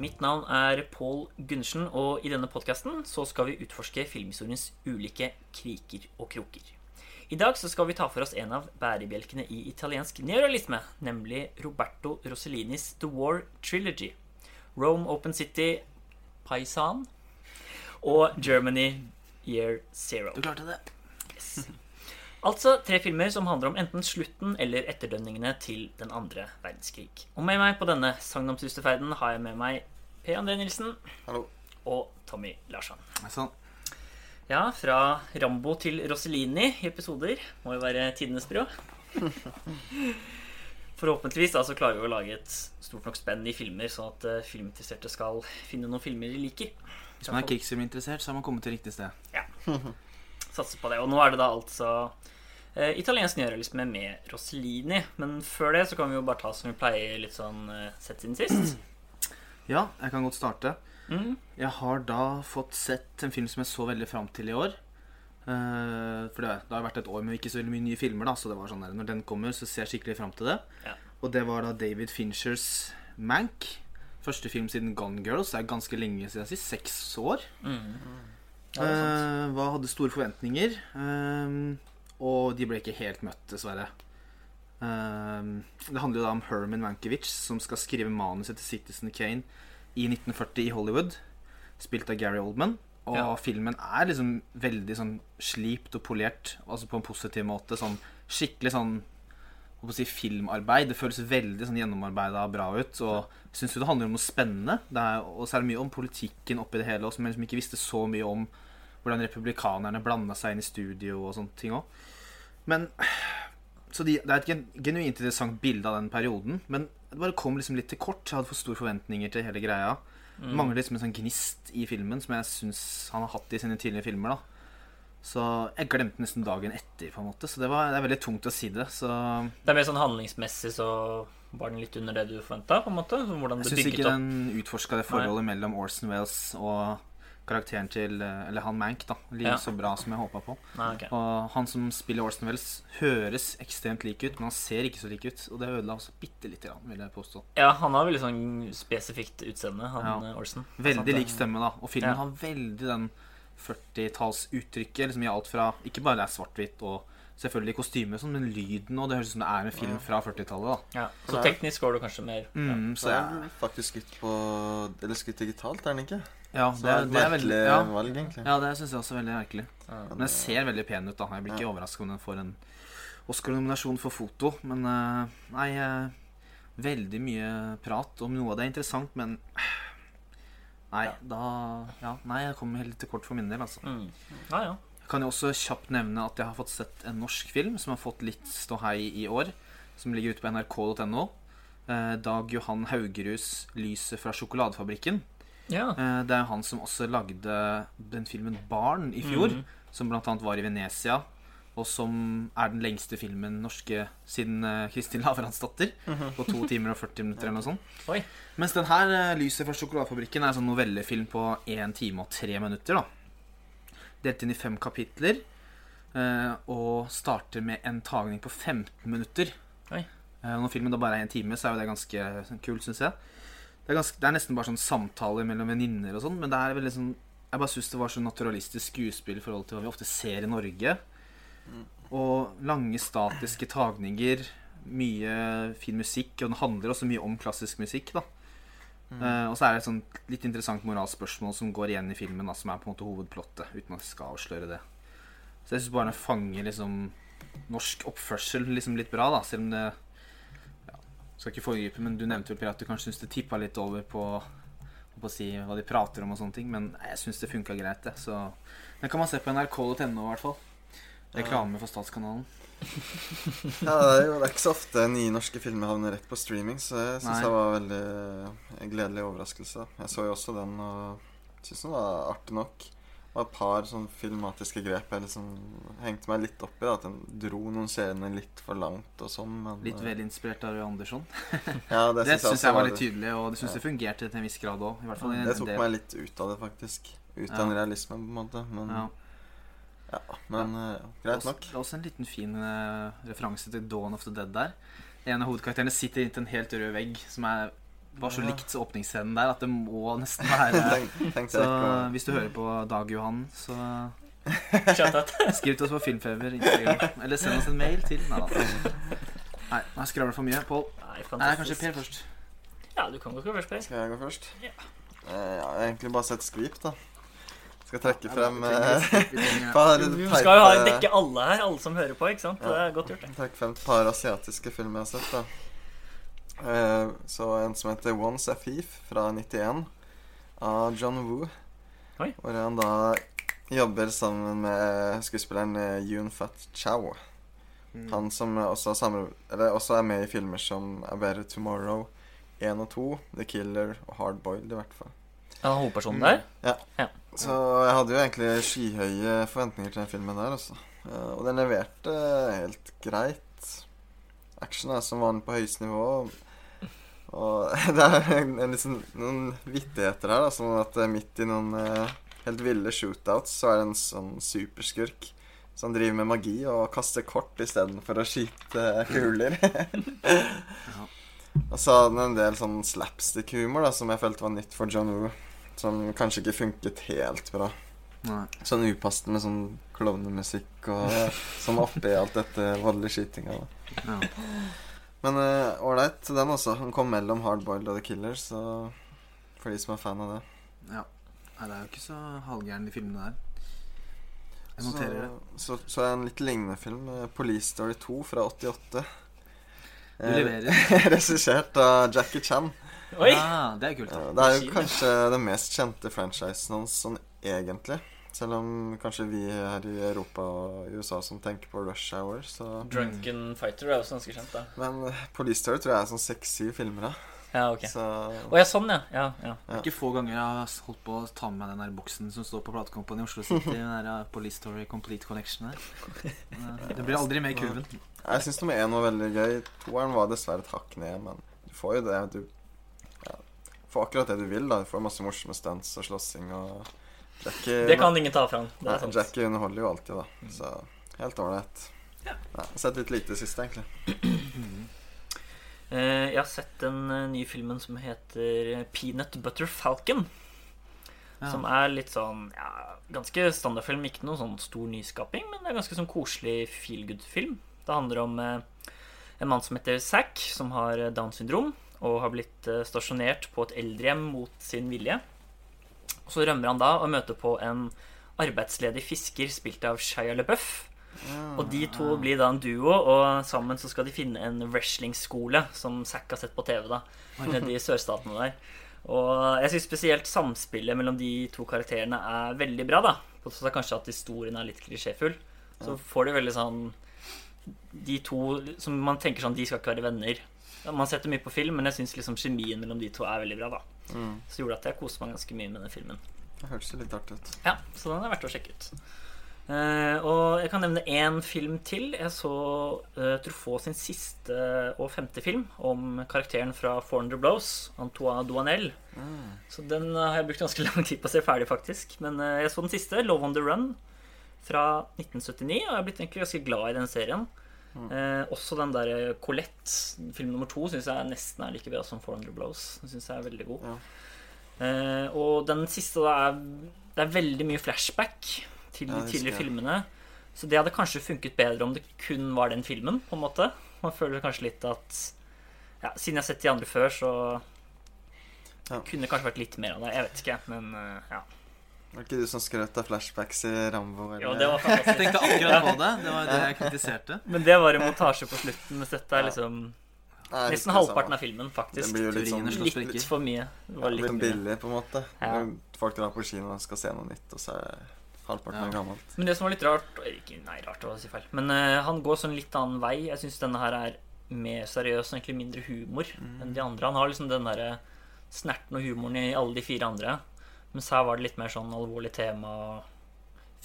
Mitt navn er Pål Gundersen, og i denne podkasten så skal vi utforske filmhistoriens ulike kriker og kroker. I dag så skal vi ta for oss en av bærebjelkene i italiensk neorealisme, nemlig Roberto Rossellinis The War Trilogy. Rome Open City, Paisan og Germany Year Zero. Du klarte det. Yes. Altså tre filmer som handler om enten slutten eller etterdønningene til den andre verdenskrig. Og med meg på denne sagnomsuste ferden har jeg med meg Per André Nilsen Hallo. og Tommy Larsson. Sånn. Ja, fra Rambo til Rossellini i episoder. Må jo være tidenes brød. Forhåpentligvis da, så klarer vi å lage et stort nok spenn i filmer, sånn at uh, filminteresserte skal finne noen filmer de liker. Hvis man er krigsfilminteressert, så har man kommet til riktig sted. Ja. Satser på det. Og nå er det da altså eh, italiensk nyrealisme med Rossellini. Men før det så kan vi jo bare ta som vi pleier, litt sånn eh, sett siden sist. Ja, jeg kan godt starte. Mm. Jeg har da fått sett en film som jeg så veldig fram til i år. Eh, for det, det har vært et år med ikke så veldig mye nye filmer, da, så det var sånn der, når den kommer, så ser jeg skikkelig fram til det. Ja. Og det var da David Finchers Mank. Første film siden Gone Girls. Det er ganske lenge siden sist. Seks år. Mm. Eh, hva hadde store forventninger. eh, og de ble ikke helt møtt, dessverre. Eh, det handler jo da om Herman Mankiewicz, som skal skrive manuset til Citizen Kane i 1940 i Hollywood. Spilt av Gary Oldman. Og Ja. filmen er liksom veldig sånn slipt og polert, altså på en positiv måte. Sånn skikkelig sånn si, filmarbeid. Det føles veldig sånn gjennomarbeida bra ut. Og syns jo det handler om noe spennende. Og så er det mye om politikken oppi det hele, og som jeg liksom ikke visste så mye om hvordan republikanerne blanda seg inn i studio og sånne ting òg. Men Så de, det er et gen, genuint interessant bilde av den perioden. Men det bare kom liksom litt til kort. Jeg hadde for store forventninger til hele greia. Det mangler liksom en sånn gnist i filmen som jeg syns han har hatt i sine tidligere filmer. da Så jeg glemte nesten dagen etter, på en måte. Så det, var, det er veldig tungt å si det. Så Det er mer sånn handlingsmessig så var den litt under det du forventa, på en måte? Hvordan jeg syns ikke opp. den utforska det forholdet mellom Orson Wales og karakteren til Eller han Mank, da. Like Ja. så bra som jeg håpa på. Nei, okay. Og han som spiller Orson Welles, høres ekstremt lik ut, men han ser ikke så lik ut. Og det ødela også bitte lite grann, vil jeg påstå. Ja, han har veldig sånn spesifikt utseende, han Ja. eh, Orson. Veldig lik stemme, da. Og filmen Ja. har veldig den 40-tallsuttrykket. Liksom i alt fra Ikke bare det er svart-hvitt og selvfølgelig kostyme, sånn, men lyden og det høres ut som det er en film fra 40-tallet. da Ja. Så teknisk går du kanskje mer mm, Så Så er jeg, faktisk skutt på Eller skutt digitalt, er den ikke? ja, Så det, er- det er veldig ja, valg, egentlig. ja, det syns jeg også er veldig merkelig. ja. Men den ser veldig pen ut, da. Jeg blir ikke Ja. overraska om den får en Oscar-nominasjon for foto. Men eh, nei eh, Veldig mye prat om noe av det er interessant, men Nei, Ja. da Ja, nei, jeg kommer helt til kort for min del, altså. Mm. Ja, ja. Jeg kan jo også kjapt nevne at jeg har fått sett en norsk film som har fått litt ståhei i år. Som ligger ute på nrk.no. Eh, Dag Johan Haugeruds 'Lyset fra sjokoladefabrikken'. ja. Eh, det er han som også lagde den filmen 'Barn' i fjor. Mm. Som blant annet var i Venezia. Og som er den lengste filmen norske siden eh, Kristin Lavransdatter. På to timer og 40 minutter eller noe sånt. Oi. Mens den her, eh, 'Lyset fra sjokoladefabrikken', er en sånn novellefilm på 1 time og 3 minutter. da Delt inn i fem kapitler. eh, Og starter med en tagning på 15 minutter. Oi. Når filmen da bare er en time, så er jo det ganske kult, syns jeg. Det er, ganske, det er nesten bare sånn samtaler mellom venninner og sånn, men det er veldig sånn Jeg bare syns det var så naturalistisk skuespill i forhold til hva vi ofte ser i Norge. Og lange, statiske tagninger. Mye fin musikk, og den handler også mye om klassisk musikk. da Uh, og så er det et sånt litt interessant moralsk spørsmål som går igjen i filmen, da, som er på en måte hovedplottet, uten at jeg skal avsløre det. Så jeg syns bare den fanger liksom norsk oppførsel liksom litt bra, da, selv om det ja, Skal ikke foregripe, men du nevnte vel Per, at du kanskje syns det tippa litt over på, på å si hva de prater om og sånne ting, men jeg syns det funka greit, det. Så den kan man se på nrk.no, i hvert fall. Reklame for Statskanalen. Ja, det er jo det er ikke så ofte nye norske filmer havner rett på streaming, så jeg syns det var veldig en gledelig overraskelse. Jeg så jo også den og syns den var artig nok. Det var et par sånn filmatiske grep jeg liksom hengte meg litt opp i. da, At den dro noen seriene litt for langt og sånn. Men, Litt eh, vel inspirert av Røe Andersson. Ja, det, Det synes syns også jeg var litt tydelig, og det syns Ja. jeg fungerte til en viss grad òg. Det tok meg litt ut av det, faktisk. Ut av Ja. en realisme, på en måte. Men, Ja. Ja. men uh, greit nok. Det er også en liten fin uh, referanse til Dawn of the Dead der. en av hovedkarakterene sitter inntil en helt rød vegg, som er var så Ja. likt åpningsscenen der at det må nesten være Tenk, tenk Så hvis du hører på Dag Johan, så skriv til oss på Filmfeber Instagram. Eller send oss en mail til Nei da. Nei, nå skravler for mye. Pål. Nei, Nei, kanskje Per først. Ja, du kan godt gå først, Per. Skal jeg gå først? Ja. Eh, jeg har egentlig bare sett Skvip, da. Skal trekke frem Vi eh, skal jo ha en dekke alle her, alle som hører på, ikke sant? Det er godt gjort, det. Trekke frem et par asiatiske filmer jeg har sett. da Eh, Så en som heter Once a Thief fra 91 av John Woo. Oi. Hvor han da jobber sammen med skuespilleren Yun Yoon Fat Chow. Mm. Han som også, eller også er med i filmer som A Better Tomorrow 1 og 2, The Killer og Hardboiled, i hvert fall. Han hovedpersonen der? Så jeg hadde jo egentlig skyhøye forventninger til den filmen der, altså. Eh, Og den leverte helt greit. Action er som vanlig på høyeste nivå. Og det er en, en liksom, noen vittigheter her, da, som at eh, midt i noen eh, helt ville shootouts, så er det en sånn superskurk som driver med magi og kaster kort istedenfor å skyte kuler. Og så hadde den en del sånn slapstick-humor som jeg følte var nytt for John Woo. Som kanskje ikke funket helt bra. Nei. Sånn upassende med sånn klovnemusikk og sånn oppi alt dette voldelige skytinga. Ja. Men ålreit, uh, den også. Den kom mellom Hardboiled og The Killers. så for de som er fan av det. ja. Nei, det er jo ikke så halvgæren, de filmene der. Jeg noterer det. Så, så, så er en litt lignende film, eh, Police Story 2 fra 88. Du Eh, leverer. Regissert av Jackie Chan. Oi! Ja, det er kult. Ja, det er jo kanskje den mest kjente franchisen hans sånn egentlig. Selv om kanskje vi her i Europa og USA som tenker på Rush Hour, så Drunken Fighter er også ganske kjent, da. Men eh, Police Story tror jeg er sånn seks-syv filmer, da. Ja, ok. Så Å ja, sånn, ja. ja, ja. Ikke få ganger jeg har holdt på å ta med meg den der boksen som står på platekompaniet i Oslo City. Den der uh, Police Story Complete Collection der. Uh, Det blir aldri med i kurven. Jeg syns nummer én var veldig gøy. Toeren var dessverre et hakk ned, men du får jo det du får akkurat det du vil, da. Du får masse morsomme stunts og slåssing og Jackie, Det kan ingen ta fra er. Jackie underholder jo alltid, da. Så helt ålreit. Ja. Ja, sett litt lite siste, egentlig. Uh, Jeg har sett den uh, nye filmen som heter Peanut Butter Falcon. Ja. Som er litt sånn ja, ganske standardfilm. Ikke noen sånn stor nyskaping, men det er ganske sånn koselig feel good-film. Det handler om uh, en mann som heter Zack, som har eh, Downs syndrom og har blitt eh, stasjonert på et eldrehjem mot sin vilje. Så rømmer han da og møter på en arbeidsledig fisker spilt av Shia LaBeouf. Og de to blir da en duo, og sammen så skal de finne en wrestlingskole som Zack har sett på TV, da. Nede i sørstatene der. Og jeg syns spesielt samspillet mellom de to karakterene er veldig bra, da. På tross av kanskje at historien er litt klisjéfull. Så får du veldig sånn De to som man tenker sånn De skal ikke være venner. Man setter mye på film, men jeg syns liksom kjemien mellom de to er veldig bra, da. Mm. Så gjorde at jeg koste meg ganske mye med den filmen. Det hørtes litt artig ut. Ja, så den er verdt å sjekke ut. Uh, og jeg kan nevne én film til. Jeg så uh, Truffaut sin siste og femte film om karakteren fra 400 Blows, Antoine Douanel. Mm. Så den eh, har jeg brukt ganske lang tid på å se ferdig, faktisk. Men uh, jeg så den siste, 'Love on the Run', fra 1979, og jeg har blitt egentlig ganske glad i den serien. Eh, også den der Colette, film nummer to, syns jeg nesten er like bra som 400 Blows. Den synes jeg er veldig god. Ja. Eh, og den siste da er Det er veldig mye flashback til de ja, tidligere filmene. Så det hadde kanskje funket bedre om det kun var den filmen, på en måte. Man føler kanskje litt at ja, Siden jeg har sett de andre før, så Ja. kunne det kanskje vært litt mer av det. Jeg vet ikke, men eh, ja. Var det ikke du som skrøt av flashbacks i Rambo? Eller? Jo, det var Jeg tenkte akkurat på det. Det var det jeg kritiserte. Men det var en montasje på slutten, mens dette er liksom Nei, nesten halvparten av filmen, faktisk. Det blir jo litt sånn litt. Litt for mye. Det var ja, litt litt billig, på en måte. Ja. Folk drar på kino og skal se noe nytt, og så er halvparten Ja. er gammelt. Men det som var litt rart ikke, Nei, rart å si feil. Men uh, han går sånn litt annen vei. Jeg syns denne her er mer seriøs og egentlig mindre humor enn de andre. Han har liksom den derre snerten og humoren i alle de fire andre. Mens her var det litt mer sånn alvorlig tema. og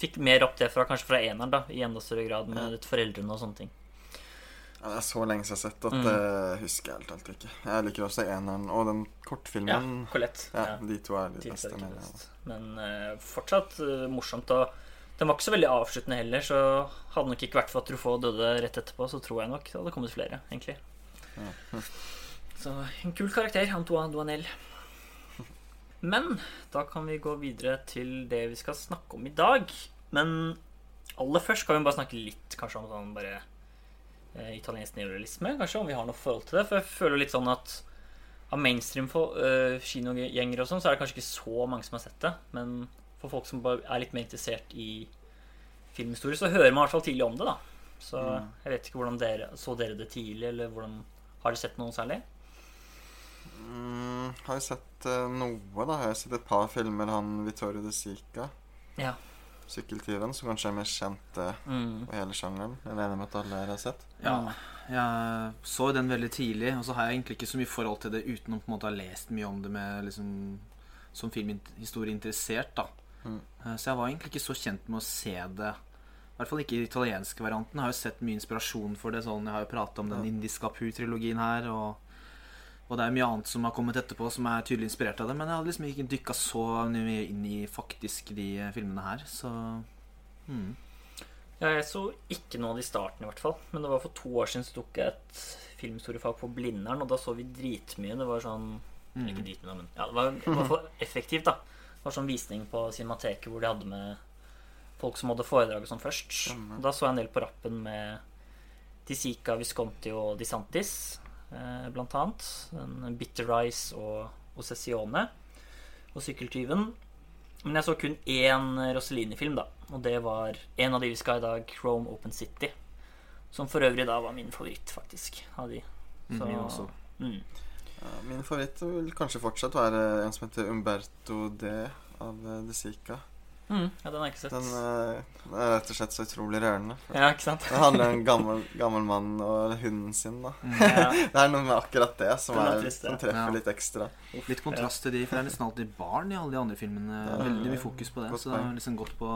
Fikk mer opp det fra kanskje fra eneren, da, i enda større grad med Ja. foreldrene og sånne ting. Ja, det er så lenge siden jeg har sett at Mm. det husker jeg helt alt ikke. Jeg liker også eneren og den Ja, kortfilmen. Colette. Ja, Ja, De to er de beste. Er mener best. Men uh, fortsatt uh, morsomt. Og den var ikke så veldig avsluttende heller, så hadde det nok ikke vært for at Truffaut døde rett etterpå, så tror jeg nok det hadde kommet flere, egentlig. Ja. Så en kul karakter, Antoine Douanel. Men da kan vi gå videre til det vi skal snakke om i dag. Men aller først kan vi bare snakke litt kanskje om sånn bare eh, italiensk neorealisme. Kanskje om vi har noe forhold til det. For jeg føler litt sånn at av mainstream for, eh, kinogjengere og sånn, så er det kanskje ikke så mange som har sett det. Men for folk som bare er litt mer interessert i filmhistorie, så hører man i hvert fall tidlig om det, da. Så Mm. jeg vet ikke hvordan dere Så dere det tidlig, eller hvordan Har dere sett noe særlig? Mm, har jo sett uh, noe, da. Jeg har sett et par filmer. Han Vittorio De Sica, Ja. 'Sykkeltyven', som kanskje er mer kjent uh, Mm. på hele sjangeren. Jeg regner med at alle har sett. Ja, jeg så den veldig tidlig, og så har jeg egentlig ikke så mye forhold til det uten å på en måte ha lest mye om det med liksom som filmhistorie interessert, da. Mm. Eh, Så jeg var egentlig ikke så kjent med å se det. I hvert fall ikke i italienske varianten. Jeg har jo sett mye inspirasjon for det. sånn Jeg har jo prata om den Ja. indiske Apu-trilogien her, og, og det er mye annet som har kommet etterpå som er tydelig inspirert av det. Men jeg hadde liksom ikke dykka så mye inn i faktisk de eh, filmene her, så hmm. Ja, jeg så ikke noe av det i starten, i hvert fall. Men det var for to år siden så tok jeg et filmstorefag på Blindern, og da så vi dritmye. Det var sånn Mm. Ikke dritmye, men ja, det var i hvert fall effektivt, da. Det var sånn visning på Cinemateket hvor de hadde med folk som hadde foredraget sånn først. Da så jeg en del på rappen med Tisica Visconti og Di Santis, eh, blant annet. En Bitter Rice og Ossessione og Sykkeltyven. Men jeg så kun én Rossellini-film, da. Og det var en av de vi skal i dag, Chrome Open City. Som for øvrig da var min favoritt, faktisk. Av de. Mm, min også. Mm. Ja, min favoritt vil kanskje fortsatt være en som heter Umberto D. av De Sica. Mm. Ja, den har jeg ikke sett. Den, uh, er rett og slett så utrolig rørende. Ja, ikke sant? Det handler om en gammel, gammel mann og hunden sin. da Ja. Det er noe med akkurat det som, er er, trist, som treffer Ja. litt ekstra. Litt kontrast til de, for det er nesten alltid barn i alle de andre filmene. Ja. Veldig mye fokus på det. Godt Så det er liksom godt på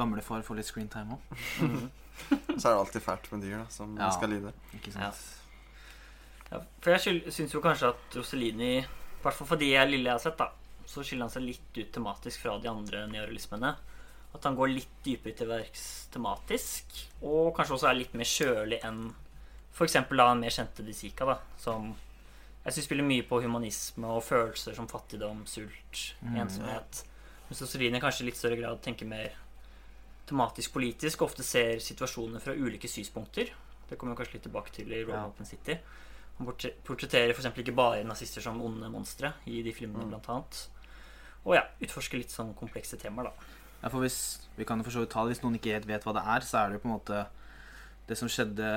gamlefar får litt screentime òg. Mm. Så er det alltid fælt med dyr da som Ja. skal lide. Ikke sant? Ja, for jeg syns jo kanskje at Rossellini, i hvert fall for de jeg lille jeg har sett, da, så skiller han seg litt ut tematisk fra de andre neorealismene. At han går litt dypere til verks tematisk, og kanskje også er litt mer kjølig enn f.eks. den mer kjente De Sica, da, som jeg syns spiller mye på humanisme og følelser som fattigdom, sult, Mm. ensomhet. Mens Rossellini kanskje i litt større grad tenker mer tematisk politisk, og ofte ser situasjoner fra ulike synspunkter. Det kommer vi kanskje litt tilbake til i Rome Ja. Open City. Han portre- portretterer f.eks. ikke bare nazister som onde monstre i de filmene, Mm. blant annet. Og ja, utforske litt sånn komplekse temaer, da. Ja, for hvis, vi kan for så vidt ta det, hvis noen ikke helt vet hva det er, så er det jo på en måte det som skjedde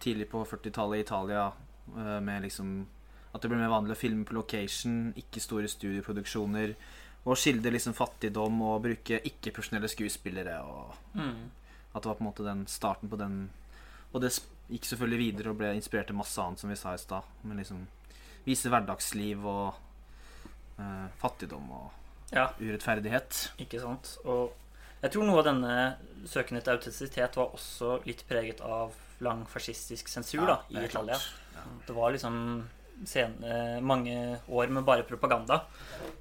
tidlig på 40-tallet i Italia, eh, med liksom at det ble mer vanlig å filme på location, ikke store studieproduksjoner, og skildre liksom fattigdom og bruke ikke-profesjonelle skuespillere. og At det var på en måte den starten på den Og det gikk selvfølgelig videre og ble inspirert til masse annet, som vi sa i stad. Men liksom vise hverdagsliv og eh, fattigdom og Ja, urettferdighet. ikke sant. Og jeg tror noe av denne søken etter autentisitet var også litt preget av lang fascistisk sensur da, i Italia. Ja. Det var liksom sen, eh, mange år med bare propaganda.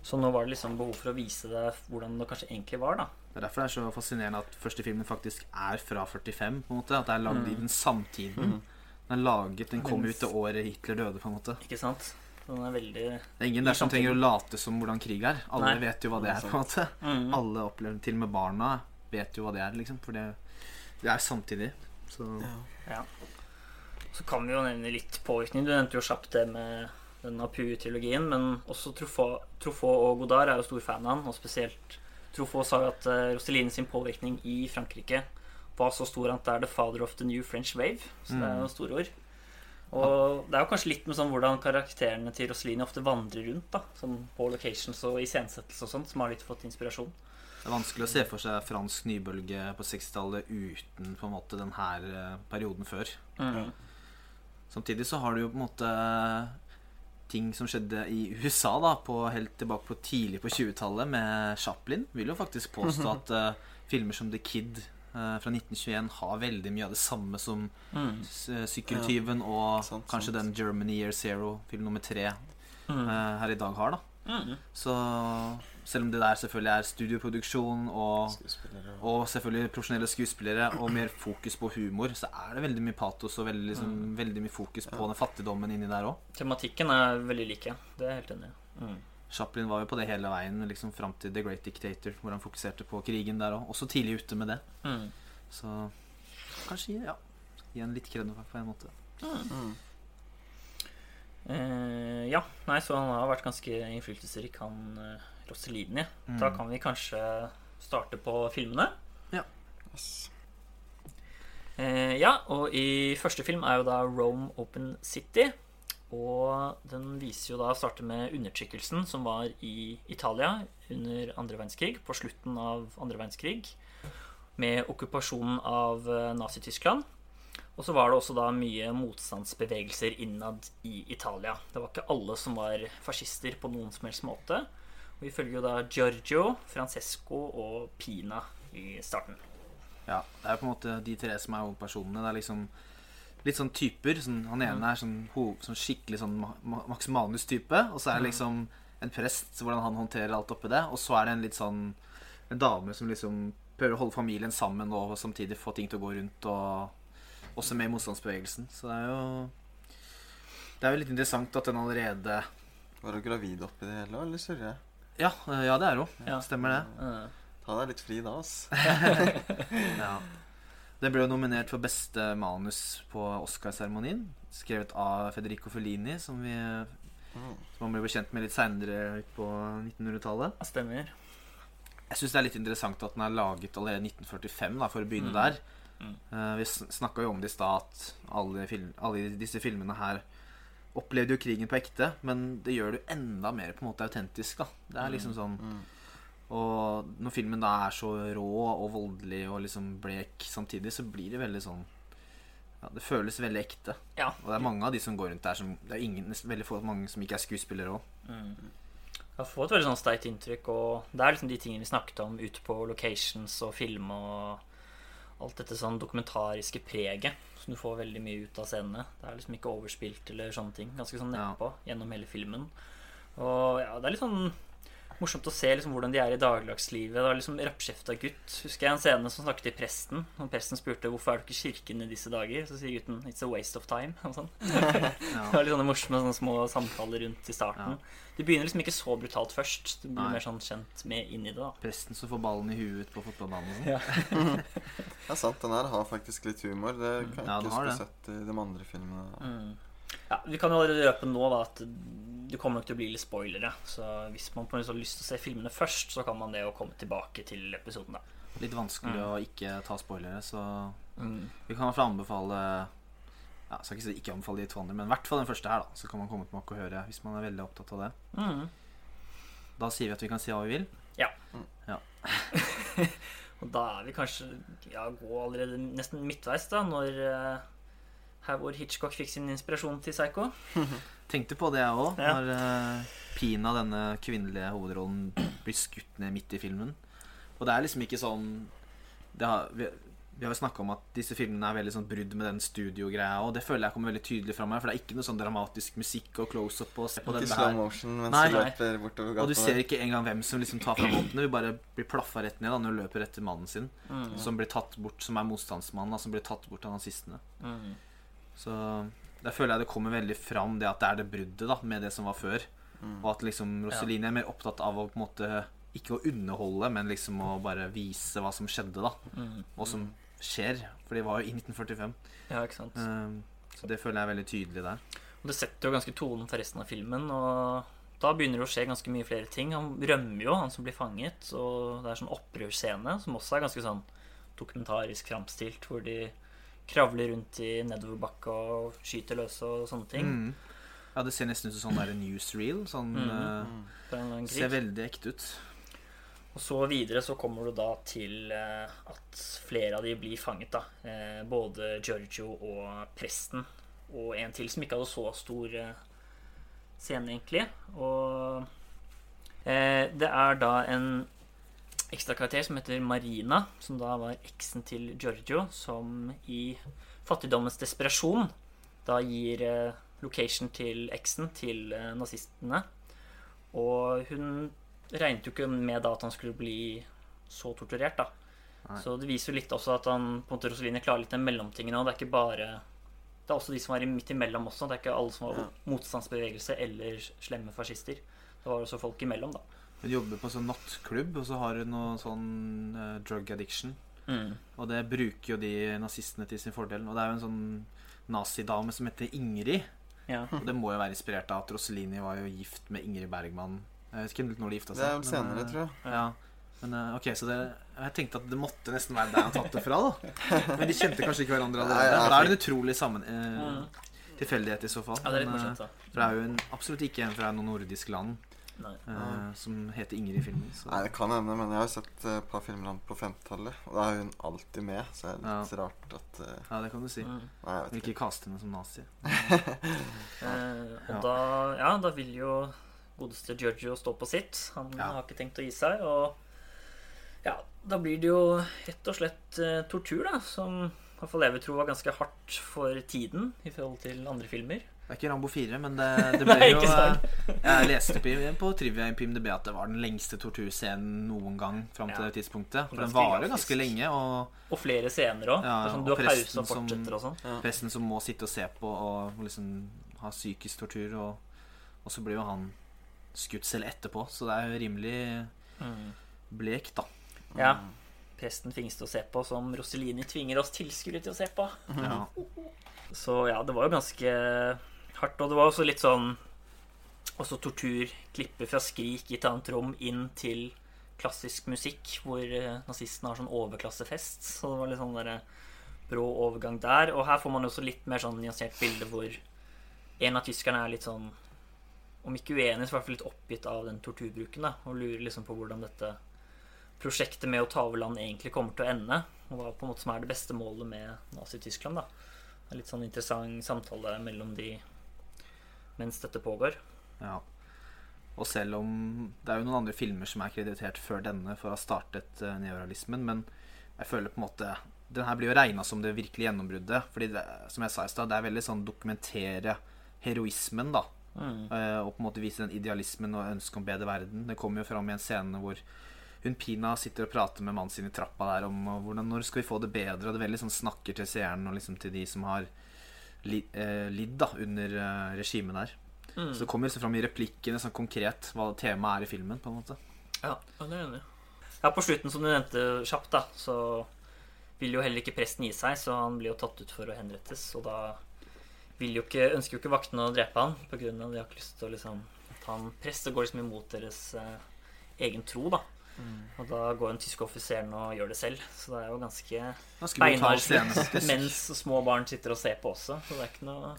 Så nå var det liksom behov for å vise deg hvordan det kanskje egentlig var, da. Det er derfor det er så fascinerende at første filmen faktisk er fra 45. på en måte At det er lagd i Mm. den samtiden. Den er laget, den kom ut det året Hitler døde. på en måte Ikke sant? Den er veldig Det er ingen der som trenger å late som hvordan krig er. Alle Nei. vet jo hva det er. på en måte mm. Alle opplever Til og med barna vet jo hva det er, liksom. For det, det er samtidig. Så Ja. Så kan vi jo nevne litt påvirkning. Du nevnte jo kjapt det med den Apu-trilogien, men også Truffaut, Truffaut og Godard er jo stor fan av han, og spesielt Truffaut sa jo at uh, sin påvirkning i Frankrike var så stor at det er the father of the new French wave. Så det er jo store ord. Og det er jo kanskje litt med sånn hvordan karakterene til Roselini ofte vandrer rundt, da. Sånn på locations og iscenesettelse og sånt, som har litt fått inspirasjon. det er vanskelig å se for seg fransk nybølge på 60-tallet uten på en måte den her eh, perioden før. Mm. Samtidig så har du jo på en måte ting som skjedde i USA da, på, helt tilbake på tidlig på 20-tallet med Chaplin. Vil jo faktisk påstå at uh, filmer som The Kid eh, fra 1921 har veldig mye av det samme som Mm. S- Sykkeltyven og Sant, kanskje sant. den Germany Year Zero, film nummer tre, Mm. eh, her i dag har. da Mm. Så selv om det der selvfølgelig er studioproduksjon og, og selvfølgelig profesjonelle skuespillere og mer fokus på humor, så er det veldig mye patos og veldig, liksom, Mm. veldig mye fokus på den fattigdommen inni der òg. Tematikken er veldig like. Det er jeg helt enig i. Mm. Chaplin var jo på det hele veien liksom fram til The Great Dictator, hvor han fokuserte på krigen der òg. Også tidlig ute med det. Mm. Så kanskje ja, gi en litt kred på en måte. mm. Uh, ja, nei, så han har vært ganske innflytelsesrik, han uh, Rosselini. Mm. Da kan vi kanskje starte på filmene. yes. Uh, ja, og i første film er jo da Rome Open City. Og den viser jo da starter med undertrykkelsen som var i Italia under andre verdenskrig, på slutten av andre verdenskrig, med okkupasjonen av eh, Nazi-Tyskland. Og så var det også da mye motstandsbevegelser innad i Italia. Det var ikke alle som var fascister på noen som helst måte. Og vi følger jo da Giorgio, Francesco og Pina i starten. Ja, det er på en måte de tre som er hovedpersonene. Det er liksom litt sånn typer. Sånn, han ene er sånn, hov, sånn skikkelig sånn Ma- Ma- Max Manus-type. Og så er det liksom en prest, hvordan han håndterer alt oppi det. Og så er det en litt sånn En dame som liksom prøver å holde familien sammen og samtidig få ting til å gå rundt. Og også med i motstandsbevegelsen. Så det er jo Det er jo litt interessant at den allerede Var du gravid oppi det hele, eller surrer jeg? Ja, øh, ja det er hun. Ja. Stemmer det. Eh, Ta deg litt fri da, ass. Ja. Den ble jo nominert for beste manus på Oscarseremonien. Skrevet av Federico Fellini, som, vi, Mm. som man ble bekjent med litt seinere på 1900-tallet. stemmer. Jeg syns det er litt interessant at den er laget allerede i 1945, da, for å begynne Mm. der. Mm. Uh, vi snakka jo om det i stad at alle, film, alle disse filmene her opplevde jo krigen på ekte, men det gjør det jo enda mer på en måte autentisk. da Det er liksom sånn Mm. Og når filmen da er så rå og voldelig og liksom blek samtidig, så blir det veldig sånn ja, Det føles veldig ekte. Ja. Og det er mange av de som går rundt der som Det er ingen, veldig få mange som ikke er skuespillere òg. Mm. Jeg har fått et veldig sånn sterkt inntrykk, og det er liksom de tingene vi snakket om ute på locations og film og alt dette sånn dokumentariske preget som du får veldig mye ut av scenene. Det er liksom ikke overspilt eller sånne ting. Ganske sånn Ja. nedpå gjennom hele filmen. Og ja, det er litt sånn morsomt å se liksom hvordan de er i dagligdagslivet. Det var liksom rappkjefta gutt. Husker jeg en scene som snakket til presten. Og presten spurte hvorfor er du ikke i kirken i disse dager. Så sier gutten 'it's a waste of time'. Og sånn. Det var litt sånne morsomme sånne små samtaler rundt i starten. Ja. Det begynner liksom ikke så brutalt først. Du blir Nei. mer sånn kjent med inn i det. da Presten som får ballen i huet på fotballbanen. sånn. ja. Det er sant, den her har faktisk litt humor. Det kan jeg Ja, ikke huske å ha sett i de andre filmene. Mm. Ja, Vi kan jo allerede røpe nå da at det kommer nok til å bli litt spoilere. Så hvis man på en måte har lyst til å se filmene først, så kan man det jo komme tilbake til episoden. da Litt vanskelig Mm. å ikke ta spoilere, så mm. vi kan i hvert fall anbefale ja, Jeg skal ikke si ikke anbefale de to andre, men i hvert fall den første her, da. Så kan man komme tilbake og høre hvis man er veldig opptatt av det. Mm. Da sier vi at vi kan si hva vi vil. Ja. ja. Og da er vi kanskje ja, gå allerede nesten midtveis, da, når eh, her hvor Hitchcock fikk sin inspirasjon til Psycho. Tenkte på det, jeg òg, Ja. når uh, Pina, denne kvinnelige hovedrollen, blir skutt ned midt i filmen. Og det er liksom ikke sånn det har, vi, vi har jo snakka om at disse filmene er veldig sånn brudd med den studiogreia, og det føler jeg kommer veldig tydelig fram her, for det er ikke noe sånn dramatisk musikk og close-up og se på Ikke den slow der. motion mens Nei. løper bortover Og du ser ikke engang hvem som liksom tar fram våpenet. Vi bare blir plaffa rett ned da når hun løper etter mannen sin, Mm. som blir tatt bort, som er motstandsmannen, da, som blir tatt bort av nazistene. Mm. Så der føler jeg det kommer veldig fram det at det er det bruddet da med det som var før. Mm. Og at liksom Roseline er mer opptatt av å på en måte ikke å underholde, men liksom å bare vise hva som skjedde, da. Mm. Og som skjer. For det var jo i 1945. Ja, ikke sant. Um, så det føler jeg er veldig tydelig der. Og det setter jo ganske tonen for resten av filmen. Og da begynner det å skje ganske mye flere ting. Han rømmer jo, han som blir fanget. Og det er sånn opprørsscene som også er ganske sånn dokumentarisk framstilt, hvor de kravler rundt i nedoverbakke og skyter løs og sånne ting. Mm. Ja, det ser nesten ut som sånn der newsreel. Sånn Mm. uh, Ser veldig ekte ut. Og så videre så kommer du da til eh, at flere av de blir fanget, da. Eh, både Giorgio og presten. Og en til som ikke hadde så stor scene, egentlig. Og det er da en ekstra karakter som heter Marina, som da var eksen til Giorgio, som i fattigdommens desperasjon da gir eh, location til eksen til eh, nazistene. Og hun regnet jo ikke med da at han skulle bli så torturert, da. Nei. Så det viser jo litt også at han på en måte Rossellini klarer litt den mellomtingen òg. Det er ikke bare Det er også de som var midt imellom også. Det er ikke alle som var Ja. motstandsbevegelse eller slemme fascister. Det var også folk imellom, da. Hun jobber på sånn nattklubb, og så har hun noe sånn uh, drug addiction. Mm. Og det bruker jo de nazistene til sin fordel. Og det er jo en sånn nazidame som heter Ingrid. Ja. Og det må jo være inspirert av at Rossellini var jo gift med Ingrid Bergman. Jeg vet ikke når de gifta seg. Det er vel men, senere, eh, tror jeg. Ja. Men eh, ok, så det, jeg tenkte at det måtte nesten være der han tatt det fra, da. Men de kjente kanskje ikke hverandre allerede. Da er det en utrolig sammen, eh, tilfeldighet i så fall. ja, det er litt Men, morsomt, da. For det er jo en, absolutt ikke en fra noe nordisk land Nei. eh, som heter Ingrid i filmen. Så. Nei, det kan hende, men jeg har sett eh, et par filmer han på 50-tallet. Og da er hun alltid med, så det er litt rart at uh, Ja, det kan du si. Mm. Nei, jeg Vil vet ikke. kaste henne som nazi. Eh, og Ja. da, ja, da vil jo godeste Giorgio stå på sitt. Han Ja. har ikke tenkt å gi seg. Og ja, da blir det jo rett og slett tortur, da. Som i hvert fall jeg vil tro var ganske hardt for tiden i forhold til andre filmer. Det er ikke Rambo 4, men det, det ble Nei, jo eh, Jeg leste på, på trivia i PIMDb at det var den lengste torturscenen noen gang fram til Ja. det tidspunktet. For den varer ganske lenge, og Og flere scener òg. Ja, sånn, og du har pause og fortsetter og sånn. presten som må sitte og se på og liksom ha psykisk tortur, og, og så blir jo han skutt selv etterpå, så det er jo rimelig Mm. blekt, da. Ja. Presten finnes til å se på, som Rossellini tvinger oss tilskuere til å se på. Ja. Så ja, det var jo ganske hardt. Og det var også litt sånn Også tortur. Klippe fra Skrik i et annet rom inn til klassisk musikk, hvor eh, nazistene har sånn overklassefest. Så det var litt sånn der brå overgang der. Og her får man også litt mer sånn nyansert bilde hvor en av tyskerne er litt sånn Om ikke uenig, så i hvert fall litt oppgitt av den torturbruken. da Og lurer liksom på hvordan dette prosjektet med å ta over land egentlig kommer til å ende. Og hva på en måte som er det beste målet med Nazi-Tyskland. da litt sånn interessant samtale mellom de mens dette pågår. Ja. Og selv om det er jo noen andre filmer som er kreditert før denne for å ha startet uh, neorealismen, men jeg føler på en måte Den her blir jo regna som det virkelige gjennombruddet. Fordi det, som jeg sa i stad, det er veldig sånn dokumentere heroismen, da. Mm. eh, og på en måte vise den idealismen og ønsket om bedre verden. Det kommer jo fram i en scene hvor hun Pina sitter og prater med mannen sin i trappa der om hvordan når skal vi få det bedre, og det veldig sånn snakker til seeren og liksom til de som har lidd da under eh, regimet der. Mm. Så det kommer liksom fram i replikkene sånn konkret hva temaet er i filmen. på en måte Ja, ja, det er enig. Ja, på slutten, som du nevnte kjapt, da, så vil jo heller ikke presten gi seg, så han blir jo tatt ut for å henrettes. Og da vil jo ikke, ønsker jo ikke vaktene å drepe han, på grunn av at de har ikke lyst til å liksom ta han prest. Det går liksom imot deres eh, egen tro, da. Og da går den tyske offiseren og gjør det selv. Så det er jo ganske Ganske brutal beinhard scene, Mens små barn sitter og ser på også. Så det er ikke noe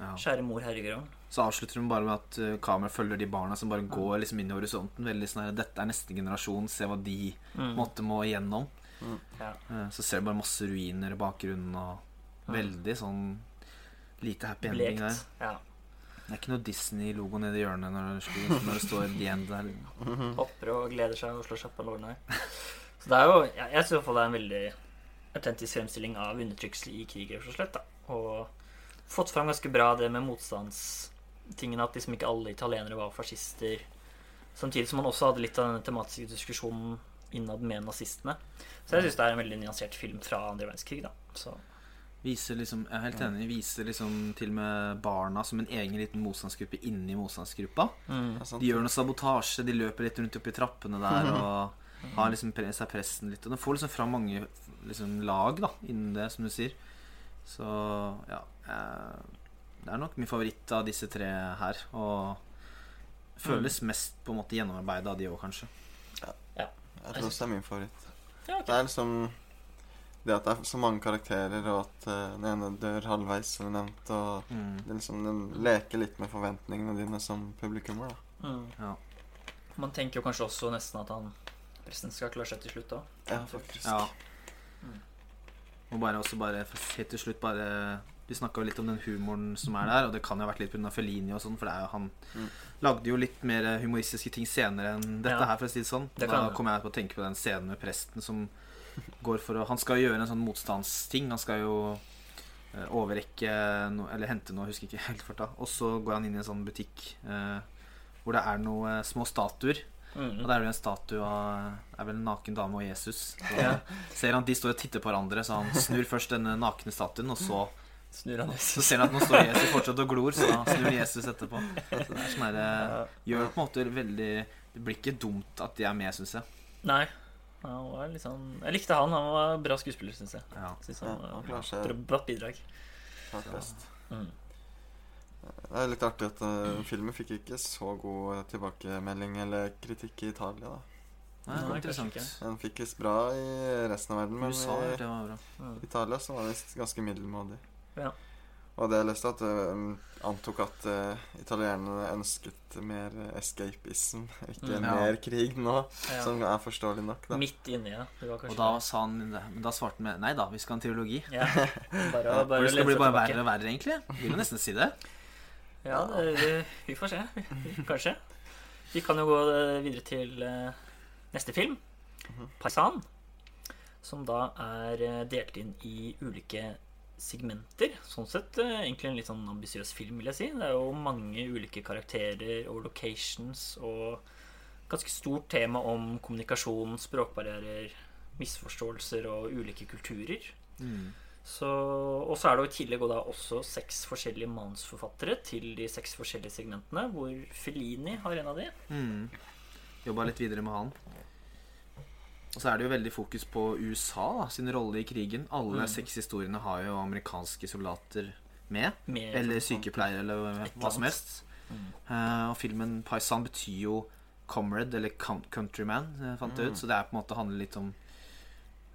Ja. kjære mor herregud. Så avslutter hun bare med at uh, kameraet følger de barna som bare går liksom inn i horisonten. Veldig sånn her, Dette er neste generasjon, se hva de Mm. måtte må igjennom. Ja. Eh, Så ser du bare masse ruiner i bakgrunnen og Ja. veldig sånn lite happy ending der. Ja. Det er ikke noe Disney-logo nede i hjørnet når når det står The End der. hopper og gleder seg og slår seg på lårene. Så det er jo Jeg, jeg synes det er en veldig autentisk fremstilling av undertrykkelse i krig, rett og slett. da Og fått fram ganske bra det med motstandstingene, at liksom ikke alle italienere var fascister. Samtidig som man også hadde litt av denne tematiske diskusjonen innad med nazistene. Så jeg syns det er en veldig nyansert film fra andre verdenskrig, da. Så Viser liksom, jeg er helt enig, viser liksom til og med barna som en egen liten motstandsgruppe inni motstandsgruppa. mm. De gjør noe sabotasje, de løper litt rundt oppi trappene der og har liksom pre seg pressen litt. Og den får liksom fram mange liksom, lag da, innen det, som du sier. Så ja eh, Det er nok min favoritt av disse tre her. Og føles mest på en måte gjennomarbeida av de òg, kanskje. Ja. Jeg tror også det er min favoritt. Det er liksom det at det er så mange karakterer, og at uh, den ene dør halvveis, som du nevnte, og Mm. det liksom, den leker litt med forventningene dine som publikummer. da. Mm. Ja. Man tenker jo kanskje også nesten at han presten skal klare seg til slutt òg. Ja, faktisk. ja. Mm. Og bare også bare helt til slutt bare Vi snakka jo litt om den humoren som er der, og det kan jo ha vært litt pga. Fellini og sånn, for det er jo han Mm. lagde jo litt mer humoristiske ting senere enn dette Ja. her, for å si det sånn. Det da kommer jeg på å tenke på den scenen med presten som går for å Han skal gjøre en sånn motstandsting. Han skal jo eh, overrekke noe Eller hente noe, husker ikke helt fort da. Og så går han inn i en sånn butikk eh, hvor det er noen små statuer. Mm. Og der er det en statue av Det er vel en naken dame og Jesus. Og Ja. ser han de står og titter på hverandre, så han snur først denne nakne statuen, og så, Snur han Jesus. så ser han at nå står Jesus fortsatt og glor, så da snur Jesus etterpå. Så det er sånn der, gjør på en måte veldig Det blir ikke dumt at de er med, syns jeg. Nei. Han var litt sånn Jeg likte han. Han var bra skuespiller, syns jeg. Ja. Synes Ja, han han klarer seg bra- Bra bidrag. klart best. Mm. Det er litt artig at uh, filmen fikk ikke så god tilbakemelding eller kritikk i Italia. da Nei, det var interessant. Den fikk visst bra i resten av verden, men USA, i det var bra. Mm. Italia så var det visst ganske middelmådig. Ja. Og det jeg leste, at uh, antok at uh, italienerne ønsket mer escapism, ikke Mm. Ja. mer krig nå, Ja. som er forståelig nok. da Midt inni, ja. Det var Og da sa han Men da svarte han med Nei da, vi skal ha en teologi. ja. Bare, bare For det skal bli bare verre og verre, egentlig. Vil jo nesten si det. Ja, det, vi får se. Kanskje. Vi kan jo gå eh, videre til eh, neste film. Mhm. Paisan. Som da er delt inn i ulike segmenter. Sånn sett eh, egentlig en litt sånn ambisiøs film, vil jeg si. Det er jo mange ulike karakterer og locations og ganske stort tema om kommunikasjon, språkbarrierer, misforståelser og ulike kulturer. Mm. Så, og så er det jo i tillegg og da også seks forskjellige manusforfattere til de seks forskjellige segmentene, hvor Felini har en av de. Mm. Jobba litt videre med han. Og så er det jo veldig fokus på USA da, sin rolle i krigen. Alle Mm. seks historiene har jo amerikanske soldater med. Med, Eller sykepleiere, eller hva som helst. Mm. Uh, og filmen Paisan betyr jo comrade, eller countryman, eh, fant jeg Mm. ut. Så det er på en måte handler litt om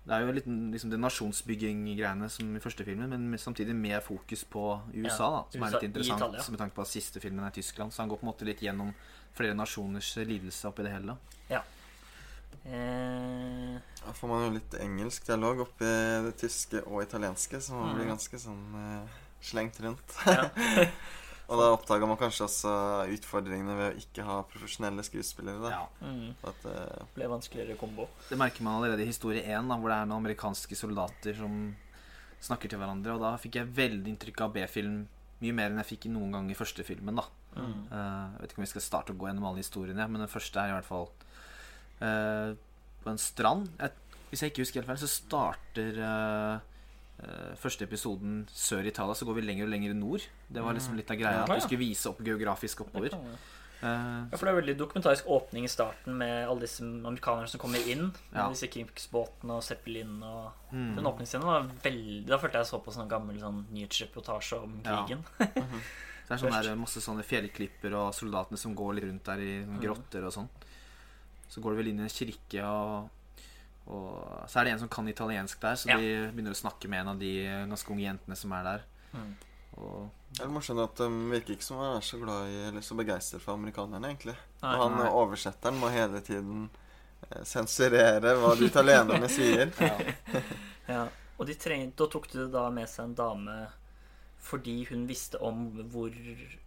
Det er jo litt liksom det nasjonsbygging-greiene som i første filmen, men samtidig med fokus på USA, da, som USA er litt interessant Italia. med tanke på at siste filmen er Tyskland. Så han går på en måte litt gjennom flere nasjoners lidelse oppi det hele. da. Eh, Da får man jo litt engelsk dialog oppi det tyske og italienske, så man blir Mhm. ganske sånn eh, slengt rundt. ja. Og da oppdaga man kanskje også utfordringene ved å ikke ha profesjonelle skuespillere. da Ja. Mm. At, eh, Ble vanskeligere kombo. Det merker man allerede i historie 1, da, hvor det er noen amerikanske soldater som snakker til hverandre. Og da fikk jeg veldig inntrykk av B-film mye mer enn jeg fikk noen gang i første filmen. da Mm. uh, Jeg vet ikke om vi skal starte å gå gjennom alle historiene, men den første er i hvert fall eh, på en strand. Jeg, hvis jeg ikke husker helt feil, så starter eh, eh, første episoden sør i Italia, så går vi lenger og lenger nord. Det var liksom litt av greia. Ja, At ja. vi skulle vise opp geografisk oppover. Jeg. Eh, Ja, for det er veldig dokumentarisk åpning i starten med alle disse amerikanerne som kommer inn. Med Ja. disse krigsbåtene og Zeppelin og mm. Den åpningsscenen var veldig Da følte jeg så på sånn gammel sånn nyhetsreportasje om Ja. krigen. Så det er sånn der, masse sånne fjellklipper og soldatene som går litt rundt der i Mhm. grotter og sånn. Så går det vel inn i en kirke, og, og så er det en som kan italiensk der, så Ja. de begynner å snakke med en av de ganske unge jentene som er der. Mm. Og det er morsomt at de virker ikke som å er så glad i eller så begeistret for amerikanerne, egentlig. Nei. og han nei. oversetteren må hele tiden eh, sensurere hva de italienerne sier. ja. Ja, og de trengte, da tok de da med seg en dame fordi hun visste om hvor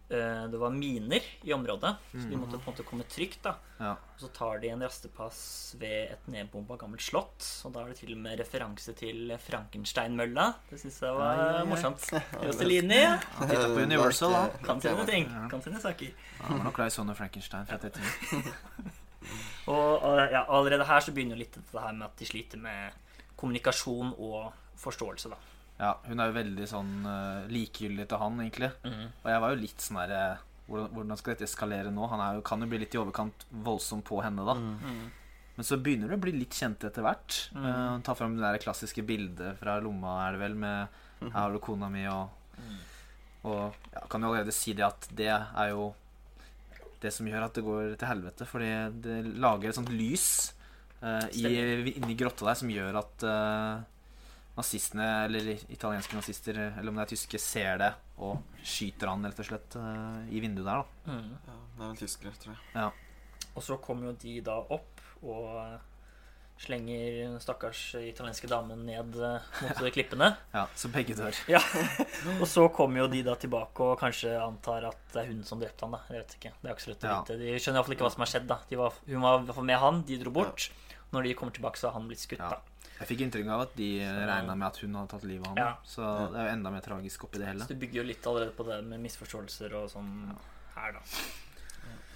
det var miner i området. Så de måtte på en måte komme trygt. da ja. Og så tar de en rastepass ved et nedbomba gammelt slott. Og da er det til og med referanse til Frankenstein-mølla. Det syns jeg var ja, ja, morsomt. Josteline Han titta på Universal, da. kan sine ting. Kan sine saker. Ja, Han var nok glad i Son Frankenstein. fra at. Og, og ja, allerede her så begynner jo litt dette her med at de sliter med kommunikasjon og forståelse, da. Ja, hun er jo veldig sånn uh, likegyldig til han, egentlig. Mm. Og jeg var jo litt sånn her eh, hvordan, hvordan skal dette eskalere nå? Han er jo, kan jo bli litt i overkant voldsom på henne, da. Mm. Mhm. Men så begynner det å bli litt kjent etter hvert. Mm. Uh, tar fram det der klassiske bildet fra lomma, er det vel, med 'Her har du kona mi', og Mm. Og ja, kan jo allerede si det at det er jo det som gjør at det går til helvete. Fordi det lager et sånt lys uh, i, inni grotta der som gjør at eh, nazistene, eller italienske nazister, eller om det er tyske, ser det og skyter han rett og slett eh, i vinduet der, da. Mm. Ja, det er vel tyskere, tror jeg. Og så kommer jo de da opp og slenger den stakkars italienske damen ned Mot mot klippene. Ja, så begge dør. Ja. Og så kommer jo de da tilbake og kanskje antar at det er hun som drepte han. da Jeg vet ikke, det er ikke så lett å Ja. vite De skjønner iallfall ikke hva som har skjedd. da de var, Hun var i hvert fall med han, de dro bort. Når de kommer tilbake, så har han blitt skutt. Ja. da Jeg fikk inntrykk av at de regna med at hun hadde tatt livet av ham. Ja. Så det er jo enda mer tragisk oppi det hele. Så du bygger jo litt allerede på det med misforståelser og sånn her, da.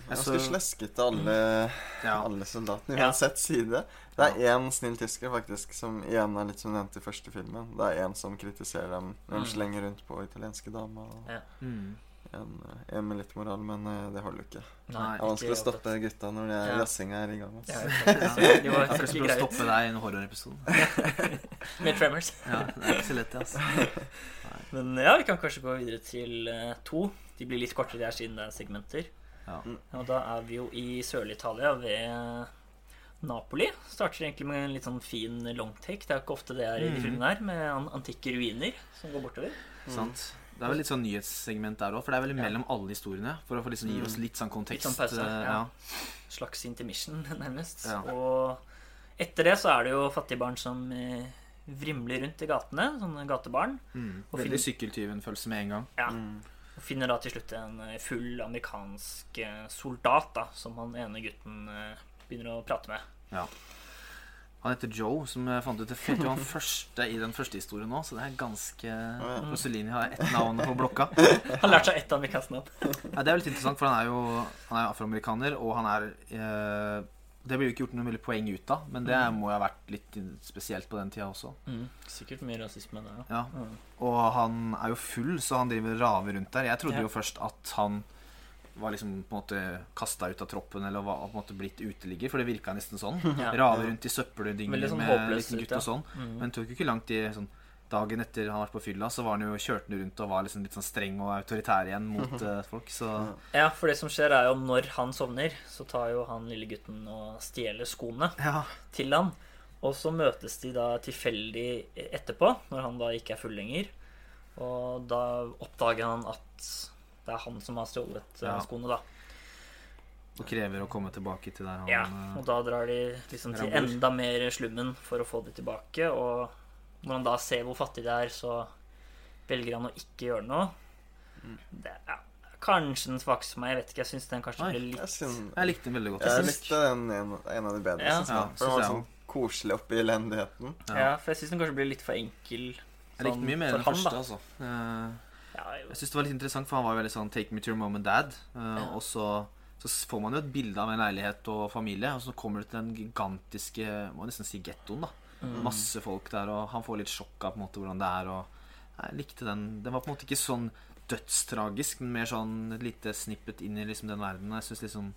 Ganske så- sleskete, alle, Ja. alle soldatene, Ja. uansett side. Det er én snill tysker, faktisk, som igjen er litt som nevnt i første filmen. Det er én som kritiserer dem når de Mm. slenger rundt på italienske damer. Og Ja. Mm. En, en med litt moral, men eh, det holder jo ikke. Nei, Det er vanskelig å stoppe gutta når de er, Ja. jazzinga er i gang. Ja, det var Akkurat som skikkelig å greie. stoppe deg i en horrorepisode. Med Tremors. Ja, det er ikke så lett, altså. Men ja, vi kan kanskje gå videre til uh, to. De blir litt kortere her siden det er segmenter. Ja. Og da er vi jo i Sørlig-Italia ved Napoli. Starter egentlig med en litt sånn fin longtake. Det er jo ikke ofte det er i de Mhm. filmene her, med an antikke ruiner som går bortover. Sant. Det er vel litt sånn nyhetssegment der òg, for det er vel Ja. mellom alle historiene. For å få liksom gi oss litt sånn kontekst. Litt sånn pause, eh, ja. Slags intermission, nærmest. Ja. Og etter det så er det jo fattige barn som eh, vrimler rundt i gatene. Sånne gatebarn. Mm. Veldig Veldig sykkeltyven-følelse med en gang. Ja. Mm. Og finner da til slutt en eh, full amerikansk soldat da, som han ene gutten begynner å prate med. Han heter Joe, som jeg fant ut Det heter jo han første i den første historien nå, så det er ganske. Mussolini har ett navn på blokka. Han lærte seg ett amerikansk. Ja, det er litt interessant, for han er jo Han er afroamerikaner, og han er eh, Det blir jo ikke gjort noe veldig poeng ut av, men det må jo ha vært litt spesielt på den tida også. Sikkert mye rasisme der, Ja. Mm. Og han er jo full, så han driver raver rundt der. Jeg trodde Ja. jo først at han var liksom på en måte kasta ut av troppen eller var på en måte blitt uteligger, for det virka nesten sånn. Ja. Rave rundt i søppeldynger sånn med liten ut, gutt og sånn. Mm. Men det tok jo ikke lang tid. Sånn, dagen etter han har vært på fylla, så var han jo kjørt han rundt og var liksom litt sånn streng og autoritær igjen mot uh, folk. Så Ja, for det som skjer, er jo når han sovner, så tar jo han lille gutten og stjeler skoene ja. til han. Og så møtes de da tilfeldig etterpå, når han da ikke er full lenger. Og da oppdager han at det er han som har stjålet eh, Ja. skoene, da. Og krever å komme tilbake til der han Ja, eh, og da drar de liksom til enda mer slummen for å få det tilbake. Og når han da ser hvor fattig det er, så velger han å ikke gjøre noe. Det er kanskje den svakeste for meg. Jeg vet ikke, jeg syns den kanskje Oi, ble Jeg, litt Jeg likte den veldig godt. jeg jeg likte den en, en av de bedre, Ja. Ja, For den var sånn koselig oppi elendigheten. Ja. Ja, for jeg syns den kanskje ble litt for enkel. Jeg likte sånn mye mer for den første, da. altså. Jo. Jeg synes det var litt interessant, for han var jo veldig sånn 'take me to your mom and dad'. Uh, Ja. Og så, så får man jo et bilde av en leilighet og familie, og så kommer du til den gigantiske må nesten si gettoen. da Mm. Masse folk der, og han får litt sjokk av på en måte hvordan det er. Og jeg likte den. Den var på en måte ikke sånn dødstragisk, men mer sånn et lite snippet inn i liksom den verdenen. Jeg synes liksom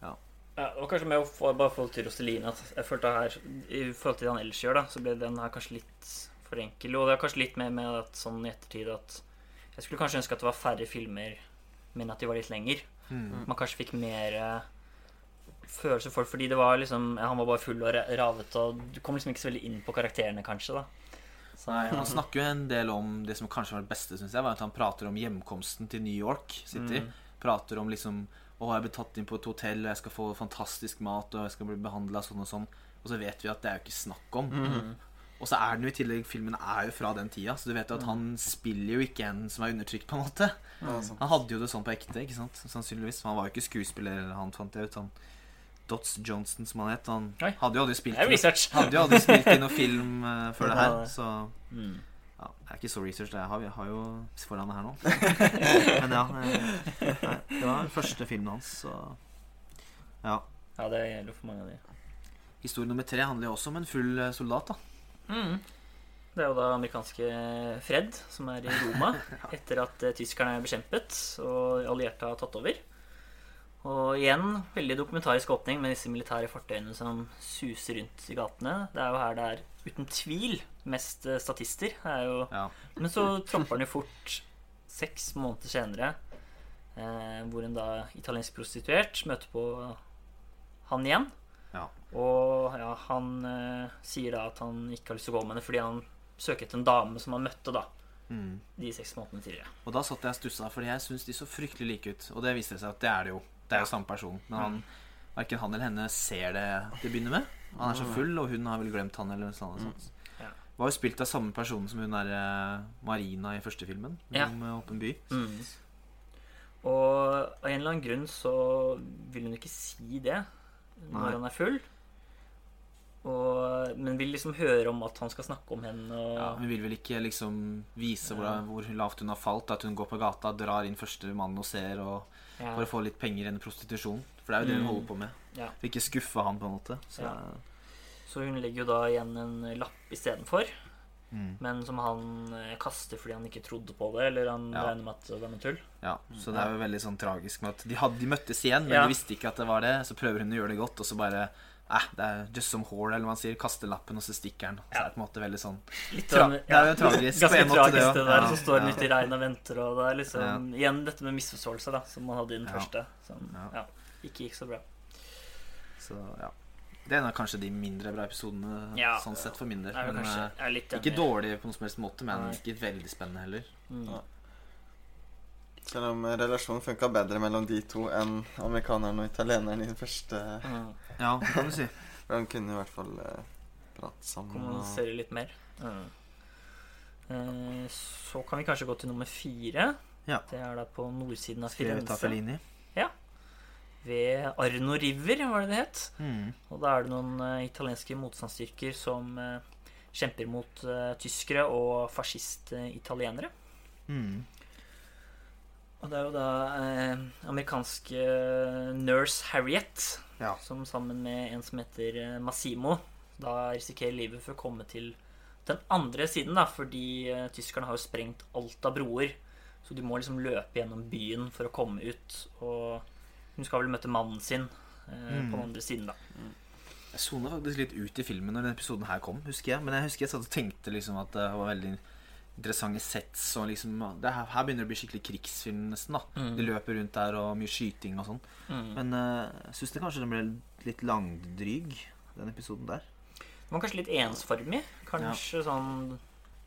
Ja, og kanskje med å få, bare forhold til Roseline at jeg følte her I forhold til det han ellers gjør, da, så ble den her kanskje litt for enkel. Og det er kanskje litt mer med at sånn i ettertid at Jeg skulle kanskje ønske at det var færre filmer, men at de var litt lenger. Mm. Man kanskje fikk mer eh, følelse for det, fordi det var liksom ja, Han var bare full og ra- ravet, og du kom liksom ikke så veldig inn på karakterene, kanskje, da. Så, Nei, Han snakker jo en del om det som kanskje var det beste, synes jeg, var at han prater om hjemkomsten til New York City. Mm. Prater om liksom Å, jeg blir tatt inn på et hotell, og jeg skal få fantastisk mat, og jeg skal bli behandla sånn og sånn. Og så vet vi at det er jo ikke snakk om. Mm. Og så er den jo i tillegg Filmen er jo fra den tida, så du vet jo at han spiller jo ikke en som er undertrykt, på en måte. Sånn. Han hadde jo det sånn på ekte, ikke sant? Sannsynligvis. Han var jo ikke skuespiller, han fant jeg ut. Han Dots Johnston, som han het. Han hadde jo aldri spilt Det research. hadde jo aldri spilt i noen film uh, før det her, så Mm. ja, Det er ikke så research, det jeg har, jeg har jo foran det her nå. Men ja, eh, nei, det var den første filmen hans, så Ja. Ja, det gjelder for mange av de. Historie nummer tre handler jo også om en full eh, soldat, da. Mm. Det er jo da amerikanske Fred som er i Roma etter at eh, tyskerne er bekjempet og allierte har tatt over. Og igjen veldig dokumentarisk åpning med disse militære fartøyene som suser rundt i gatene. Det er jo her det er uten tvil mest eh, statister. Det er jo Ja. Men så tropper han jo fort seks måneder senere, eh, hvor en da italiensk prostituert møter på han igjen. Ja. Og ja, han eh, sier da at han ikke har lyst til å gå med henne fordi han søker etter en dame som han møtte da Mm. de seks månedene tidligere. Og da satt jeg og stussa, fordi jeg syns de så fryktelig like ut. Og det viste seg at det er det jo. Det er jo samme person. Men han, verken han eller henne ser det til å begynne med. Han er så full, og hun har vel glemt han eller noe sånt. Ja. Var jo spilt av samme person som hun der eh, Marina i første filmen. Ja. Om eh, Åpen by. Mm. Og av en eller annen grunn så vil hun ikke si det når Nei. han er full. Og, men vil liksom høre om at han skal snakke om henne. Og, Ja, Hun vil vel ikke liksom vise hvor, Ja. hvor lavt hun har falt. At hun går på gata, drar inn første mann hun ser, og ja. for å få litt penger gjennom prostitusjon. For det er jo det hun Mm. holder på med. Ja. For ikke skuffe han, på en måte. Så, Ja. Så hun legger jo da igjen en lapp istedenfor, mm. men som han eh, kaster fordi han ikke trodde på det, eller han Ja. regner med at det var noe tull. ja, så det er jo veldig sånn tragisk med at de, hadde, de møttes igjen, men Ja. de visste ikke at det var det. Så prøver hun å gjøre det godt, og så bare Eh, det er just some whore, eller hva man sier. Kaster lappen, og så stikker han. Så Ja. det er på en måte veldig sånn Tra sånn, det er jo tragisk på Ganske det tragisk også. det der, som står ja. ute i regnet og venter, og det er liksom Igjen dette med misforståelser, da, som man hadde i den første. Som ikke gikk så bra. Så ja. Det er en av kanskje de mindre bra episodene Ja. sånn sett for min del. Men eh, er ikke dårlig på noen som helst måte, men Nei. ikke veldig spennende heller. Mm. Ja. Selv om relasjonen funka bedre mellom de to enn amerikaneren og italieneren i den første. Mm. Ja, det kan du si. For de kunne i hvert fall eh, prate sammen. Kommunisere litt mer. Mm. Eh, Så kan vi kanskje gå til nummer fire. Ja. Det er da på nordsiden av Skrevet av Firenze. Fellini. Ved Arno River, var det det het. Mm. Og da er det noen uh, italienske motstandsstyrker som uh, kjemper mot uh, tyskere og fascist-italienere. Mm. Og det er jo da amerikanske Nurse Harriet Ja. som sammen med en som heter Massimo da risikerer livet for å komme til den andre siden, da, fordi tyskerne har jo sprengt alt av broer. Så de må liksom løpe gjennom byen for å komme ut. Og hun skal vel møte mannen sin eh, Mm. på den andre siden, da. Jeg sona faktisk litt ut i filmen når denne episoden her kom, husker jeg. Men jeg husker jeg satt og tenkte liksom at det var veldig interessante sets. Og liksom, det her, her begynner det å bli skikkelig krigsfilm, nesten. da Mm. De løper rundt der og mye skyting og sånn. Mm. Men uh, jeg syns det kanskje den ble litt langdryg, den episoden der. Den var kanskje litt ensformig. Kanskje sånn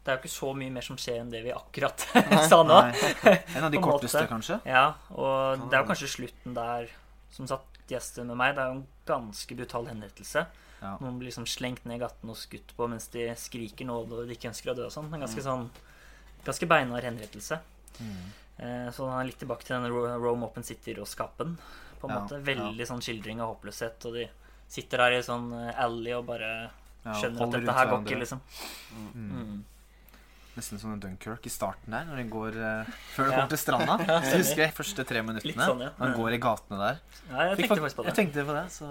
Det er jo ikke så mye mer som skjer enn det vi akkurat sa nå. Nei. En av de korteste, måte. kanskje. Ja, og det er jo kanskje slutten der som satt gjester med meg. Det er jo en ganske brutal henrettelse. Ja. Noen blir liksom slengt ned i gaten og skutt på mens de skriker nåde og de ikke ønsker å dø og sånn. En ganske sånn Ganske beinhard henrettelse. Mm. Eh, så han er litt tilbake til den Rome Open City-råskapen. På en Ja, måte Veldig sånn skildring av håpløshet. Og de sitter der i sånn eh, alley og bare Ja, skjønner at dette her går ikke, liksom. Mm. Mm. Nesten som en Dunkerque i starten der, når den går uh, før det Ja. kommer til stranda. Så husker jeg første tre minuttene. Sånn, ja. Han går i gatene der. Ja, jeg Fikk tenkte faktisk på Jeg det. tenkte på det, så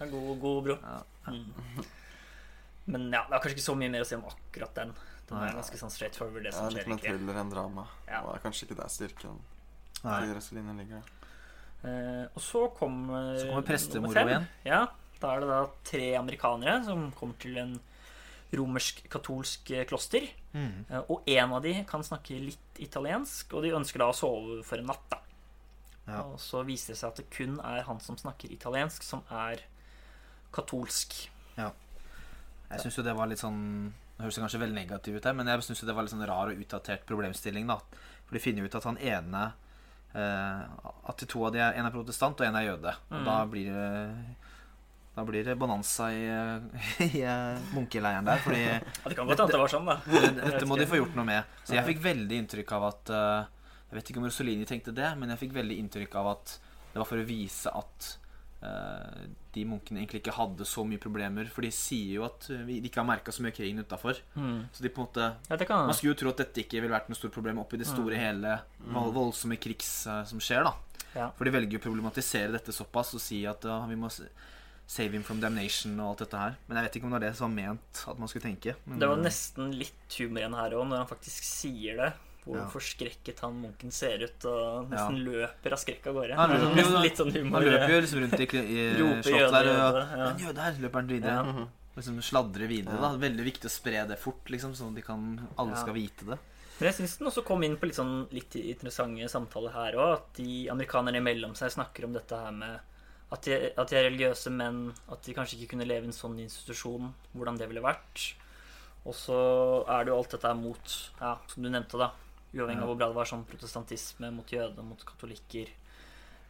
Ja, god, god bro. ja. Mm. Men ja, det er kanskje ikke så mye mer å si om akkurat den. Den er ganske sånn straight forward, det Ja, som litt skjer mer thriller enn drama. Ja. Og det er kanskje ikke der styrken i wrestlingen ligger. Uh, og så kommer Så kommer prestemoro igjen. Ja, da er det da tre amerikanere som kommer til en romersk-katolsk eh, kloster. Mm. Eh, og en av de kan snakke litt italiensk, og de ønsker da å sove for en natt. da. Ja. Og så viser det seg at det kun er han som snakker italiensk, som er katolsk. Ja. Jeg syns jo det var litt sånn Det høres kanskje veldig negativt ut her, men jeg syns det var litt sånn rar og utdatert problemstilling, da. For de finner jo ut at han ene eh, At de to av de er En er protestant, og en er jøde. Og Mm. da blir det da blir det bonanza i, i eh, munkeleiren der. Fordi Ja, Det kan godt hende det var sånn, da. dette må de få gjort noe med. Så jeg fikk veldig inntrykk av at eh, Jeg vet ikke om Rosolini tenkte det, men jeg fikk veldig inntrykk av at det var for å vise at eh, de munkene egentlig ikke hadde så mye problemer. For de sier jo at de ikke har merka så mye krigen utafor. Mm. Så de på en måte Ja, det kan Man skulle jo tro at dette ikke ville vært noe stort problem oppi det store hele vold, voldsomme krigs eh, som skjer, da. Ja. For de velger jo å problematisere dette såpass og si at ja, vi må save him from damnation og alt dette her. Men jeg vet ikke om det var det som var ment at man skulle tenke. Men, Det var nesten litt humor igjen her òg, når han faktisk sier det. Hvor Ja. forskrekket han munken ser ut, og nesten løper av skrekk av gårde. Han løper jo- litt sånn humor. Han løper jo liksom rundt i, i slottet der, og ja. En jøde her! Løper han videre. Ja. Mhm. Liksom sladrer videre. da Veldig viktig å spre det fort, liksom sånn at de kan, alle Ja. skal vite det. Men jeg syns den også kom inn på litt sånn litt interessante samtaler her òg. At de amerikanerne imellom seg snakker om dette her med at de, at de er religiøse, men at de kanskje ikke kunne leve i en sånn institusjon. Hvordan det ville vært. Og så er det jo alt dette mot, ja, som du nevnte, da. Uavhengig av hvor bra det var, sånn protestantisme mot jøder, mot katolikker.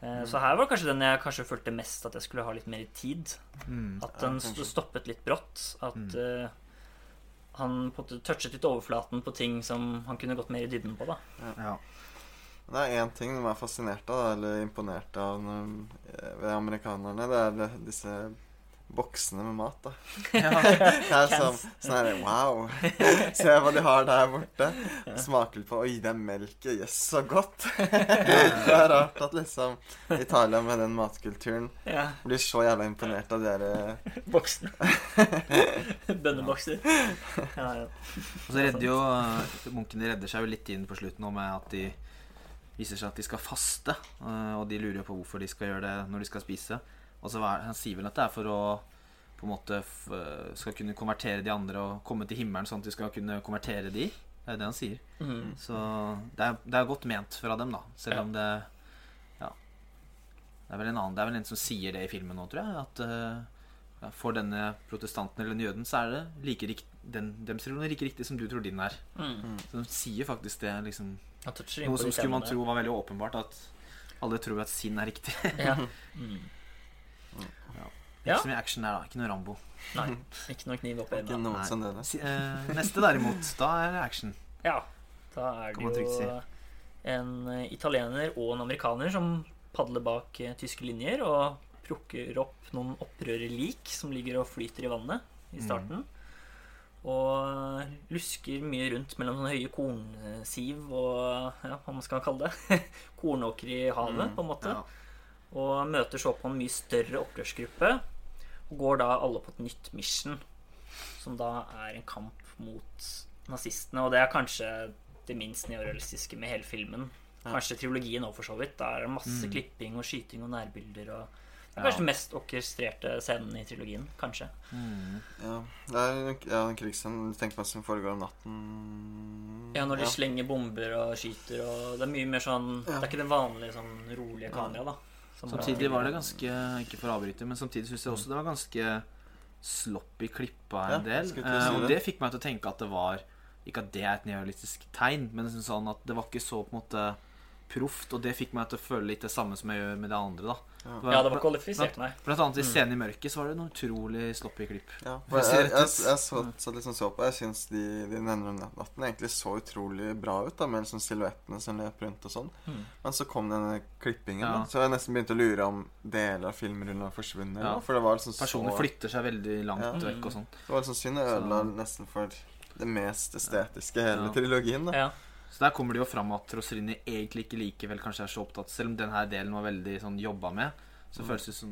Eh, Så her var kanskje den jeg kanskje følte mest at jeg skulle ha litt mer tid. Mm. At den ja, stoppet litt brått. At Mm. uh, han på en måte touchet litt overflaten på ting som han kunne gått mer i dybden på. da Ja. Det er én ting de er fascinert av, eller imponert av når, eh, ved amerikanerne. Det er disse boksene med mat, da. Ja. Det er sånn, sånn her, Wow! Se hva de har der borte. Smaker litt på Oi, det er melk. Jøss, så godt. Det er rart at liksom Italia med den matkulturen Ja. blir så jævla imponert av dere Boksene. Bønnebokser. Ja, ja. Og så redder jo eh, Munkene redder seg jo litt inn på slutten nå med at de viser seg at de skal faste. eh, Og de lurer på hvorfor de skal gjøre det når de skal spise. Og så Han sier vel at det er for å på en måte eh, skal kunne konvertere de andre og komme til himmelen, sånn at de skal kunne konvertere de. Det er det han sier. Mm. Så det er, det er godt ment fra dem, da. Selv Ja. om det Ja. Det er vel en annen Det er vel en som sier det i filmen nå, tror jeg. At uh, for denne protestanten eller den jøden, så er det like rikt, den, dems religion er ikke riktig som du tror din er. Mm. Så de sier faktisk det. liksom Noe som skulle man tro var veldig åpenbart. At alle tror at sin er riktig. Ja. Mm. Ikke Ja. så mye action der, da. Ikke noe Rambo. Nei, ikke noe kniv opp i Ikke eh, neste derimot, da er det action. Ja, da er det jo si. en eh, italiener og en amerikaner som padler bak eh, tyske linjer og plukker opp noen opprørerlik som ligger og flyter i vannet i starten. Og lusker mye rundt mellom sånne høye kornsiv og ja, hva man skal kalle det. Kornåker i havet, på en måte. Ja. Og møter så på en mye større opprørsgruppe. Og går da alle på et nytt mission, som da er en kamp mot nazistene. Og det er kanskje det minst neorealistiske med hele filmen. Kanskje trilogien òg, for så vidt. Da er det masse klipping og skyting og nærbilder. Og det er kanskje den mest orkestrerte scenen i trilogien. Kanskje. Mm. Ja, det er ja, en krigsscene du tenker på som foregår om natten. Ja, når de slenger bomber og skyter og Det er mye mer sånn Det er ikke det vanlige sånn rolige kameraet, da. som Samtidig var det ganske Ikke for å avbryte, men samtidig syns jeg også det var ganske sloppy klippa Ja, en del. si det. og det. det fikk meg til å tenke at det var Ikke at det er et neorealistisk tegn, men sånn at det var ikke så på en måte proft. Og det fikk meg til å føle litt det samme som jeg gjør med det andre. da Ja. Ja, det var kvalifisert, nei. Blant annet i scenen i mørket så var det noen utrolig sloppy klipp. Ja, For jeg, jeg, jeg, jeg, så, så liksom så på Jeg syns de, de nevner om natten egentlig så utrolig bra ut, da med liksom silhuettene som løp rundt og sånn. Mm. Men så kom denne klippingen, Ja. da. Så jeg nesten begynte å lure om deler av filmrullen var forsvunnet. Ja. da, For det var liksom Personer så flytter seg veldig langt Ja. vekk og sånn. Det var liksom synd å ødela nesten for det mest estetiske hele Ja. trilogien. da Ja. Så der kommer det jo fram at Rossellini egentlig ikke likevel kanskje er så opptatt Selv om denne delen var veldig sånn jobba med, så Mm. føles det som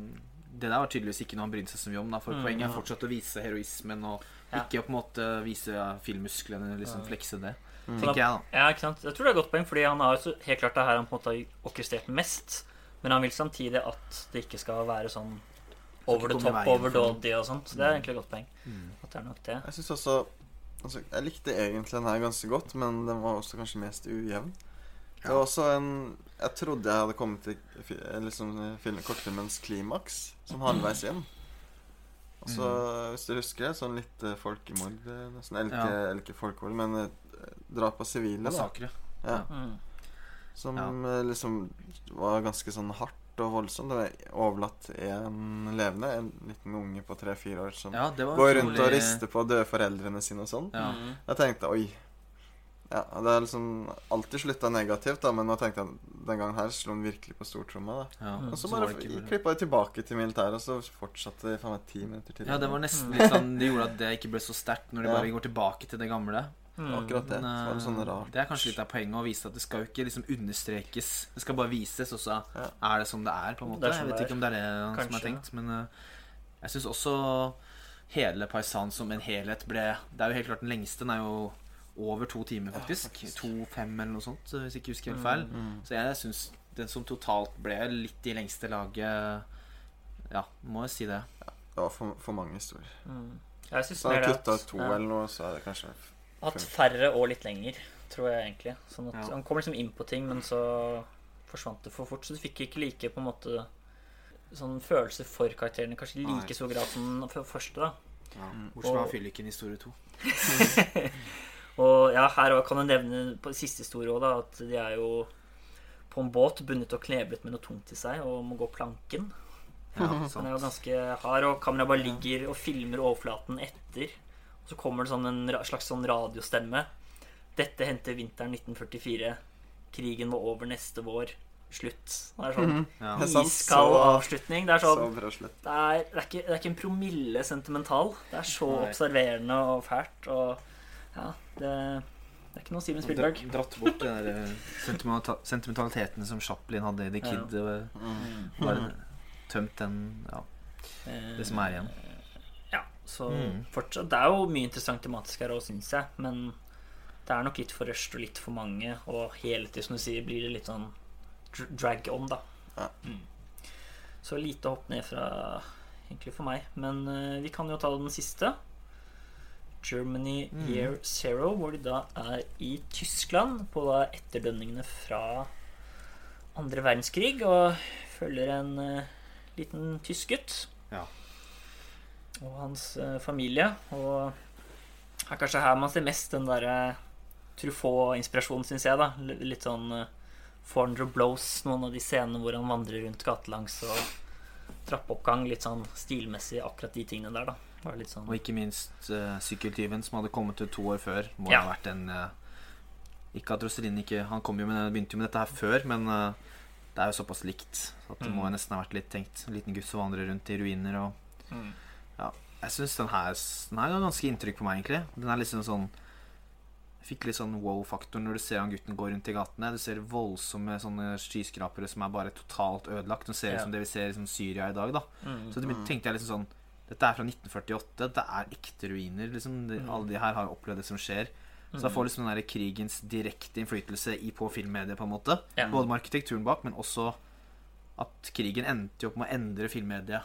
Det der var tydeligvis ikke noe han brydde seg så mye om. Da, for Mm, poenget er fortsatt å vise heroismen og Ja. ikke å på en måte vise ja, filmmusklene, liksom Ja. flekse det. Mm. Tenker jeg, da. Ja, ikke sant? Jeg tror det er et godt poeng, fordi han har jo helt klart det her han på en måte har orkestrert mest. Men han vil samtidig at det ikke skal være sånn over the top, overdådig og sånt. Så det er egentlig et godt poeng. At det er nok det. Jeg synes også altså, Jeg likte egentlig den her ganske godt, men den var også kanskje mest ujevn. Det var også en Jeg trodde jeg hadde kommet til liksom, film, kortfilmens klimaks, som halvveis inn. Og så, hvis du husker sånn litt eh, folkemord eh, nesten. Eller ikke, Ja. ikke folkemord, men eh, drap av sivile. Massakre. Ja. Mm. Som Ja. liksom var ganske sånn hardt og voldsomt. Det er overlatt en levende, en liten unge på tre-fire år som Ja, går rundt og rister på døde foreldrene sine og sånn. Ja. Mm. Jeg tenkte oi. Ja, Det har liksom alltid slutta negativt, da, men nå tenkte jeg den gangen her slo han virkelig på stortromma. Ja. Mm. Og så bare klippa de tilbake til militæret, og så fortsatte de faen meg ti minutter til. Ja, det var nesten litt sånn Det gjorde at det ikke ble så sterkt når de Ja. bare går tilbake til det gamle. Mm. Akkurat det. Men, Så var det sånn eh, rart. det er kanskje litt av poenget å vise at det skal jo ikke liksom understrekes. Det skal bare vises, og så Ja. er det som det er, på en måte. Er Jeg vet ikke om det er det som Kanskje. er tenkt, men uh, jeg syns også hele Paisan som en helhet ble Det er jo helt klart den lengste. Den er jo over to timer, faktisk. faktisk. To-fem eller noe sånt, hvis jeg ikke husker helt feil. Mm. Så jeg syns den som totalt ble litt i lengste laget Ja, må jeg si det. Det var for, for mange historier. Mm. Jeg syns Så mer han det kutta to ja, eller noe, så er det kanskje hatt færre og litt lenger, tror jeg egentlig. Sånn at Ja. Han kom liksom inn på ting, men så forsvant det for fort. Så du fikk ikke like på en måte sånn følelse for karakterene kanskje i like stor grad som den første. da Ja. Mm. Bortsett fra fylliken i historie to. Og ja, her kan jeg nevne på siste historie også, da, at de er jo på en båt bundet og kneblet med noe tungt i seg og må gå planken. Ja, Den er jo ganske hard, og kameraet bare ligger og filmer overflaten etter. Så kommer det sånn en slags sånn radiostemme. Dette hendte vinteren 1944. Krigen var over neste vår. slutt. Det er sånn mm -hmm. ja. iskald avslutning. Det er sånn det er, det, er ikke, det er ikke en promille sentimental. Det er så Nei. observerende og fælt. Og ja, det, det er ikke noe Steven Spielberg. Dratt bort den der eh, sentimentaliteten som Chaplin hadde i The Ja. Kid. og Mm. Bare tømt den Ja, det som er igjen. Så Mm. fortsatt Det er jo mye interessant tematisk her òg, syns jeg. Men det er nok litt for rusht og litt for mange. Og hele tiden, som du sier, blir det litt sånn drag on, da. Ja. Mm. Så lite hopp ned fra egentlig for meg. Men uh, vi kan jo ta den siste. Germany Mm. Year Zero, hvor de da er i Tyskland på da etterdønningene fra andre verdenskrig og følger en uh, liten tysk gutt Ja. Og hans eh, familie. Og det er kanskje her man ser mest den derre Truffaut-inspirasjonen, syns jeg. da Litt sånn uh, 400 Blows, noen av de scenene hvor han vandrer rundt gatelangs og trappeoppgang. Litt sånn stilmessig, akkurat de tingene der, da. Sånn Og ikke minst uh, sykkeltyven som hadde kommet ut to år før. Må Ja. ha vært en uh, Ikke at Roselin ikke Han kom jo med, begynte jo med dette her før, men uh, det er jo såpass likt. Så at det Mm. må nesten ha vært litt tenkt. En liten gutt som vandrer rundt i ruiner og mm. Jeg syns den her Den her ganske inntrykk på meg, egentlig. Den er liksom sånn jeg fikk litt sånn wow-faktor når du ser han gutten gå rundt i gatene. Du ser voldsomme sånne skyskrapere som er bare totalt ødelagt. Du ser Ja. som det vi ser i liksom Syria i dag, da. Mm. Så det tenkte jeg liksom sånn Dette er fra 1948. Det er ekte ruiner. liksom de, Mm. Alle de her har opplevd det som skjer. Så da får liksom den der krigens direkte innflytelse i på filmmediet, på en måte. Ja. Både med arkitekturen bak, men også at krigen endte jo opp med å endre filmmediet.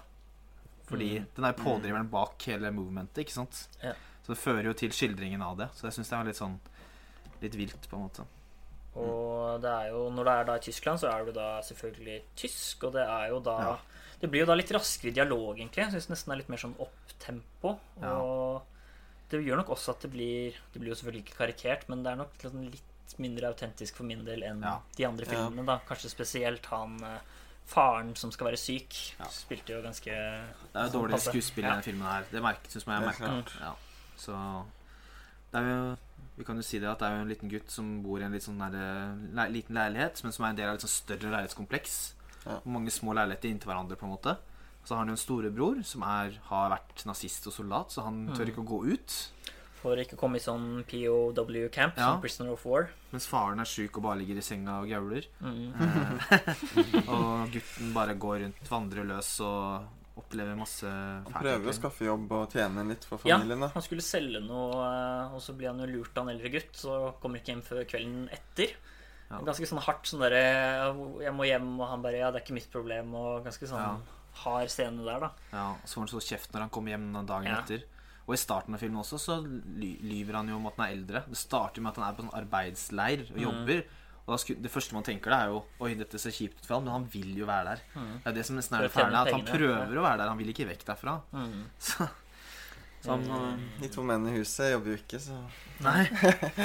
Fordi Mm. den er pådriveren bak hele movementet, ikke sant. Ja. Så det fører jo til skildringen av det. Så jeg syns det er litt sånn litt vilt, på en måte. Og det er jo, når det er da i Tyskland, så er du da selvfølgelig tysk, og det er jo da Ja. Det blir jo da litt raskere dialog, egentlig. Jeg syns nesten det er litt mer sånn opptempo. Ja. Og det gjør nok også at det blir Det blir jo selvfølgelig ikke karikert, men det er nok litt, sånn mindre autentisk for min del enn Ja. de andre Ja. filmene. da Kanskje spesielt han eh, faren som skal være syk, Ja. spilte jo ganske Det er jo dårlig skuespill i Ja. denne filmen her. Det merket, synes jeg jeg er merka. Ja. Så det er jo Vi kan jo si det at det er jo en liten gutt som bor i en litt sånn der, le, liten leilighet, men som er en del av et sånn større leilighetskompleks. Ja. Mange små leiligheter inntil hverandre, på en måte. Så har han jo en storebror som er, har vært nazist og soldat, så han tør ikke å gå ut. For ikke å komme i sånn POW-camp, Ja. som Prisoner of War. Mens faren er sjuk og bare ligger i senga og gauler. Mm. Eh, og gutten bare går rundt, vandrer løs og opplever masse Han fælt. prøver å skaffe jobb og tjene litt for familien. da han skulle selge noe, eh, og så blir han jo lurt av en eldre gutt, så kommer ikke hjem før kvelden etter. Ja. Ganske sånn hardt sånn derre 'Jeg må hjem', og han bare 'Ja, det er ikke mitt problem', og ganske sånn Ja. hard scene der, da. Ja, og så får han så kjeft når han kommer hjem dagen Ja. etter. Og i starten av filmen også så ly lyver han jo om at han er eldre. Det starter med at han er på sånn arbeidsleir og Mm. jobber. Og da sku, Det første man tenker, det er jo Oi, dette ser kjipt ut for han, men han vil jo være der. Mm. Det er det som nesten er det fæle. At han prøver å være der. Han vil ikke vekk derfra. Mm. Så, så han øh, De to mennene i huset jobber jo ikke, så Nei.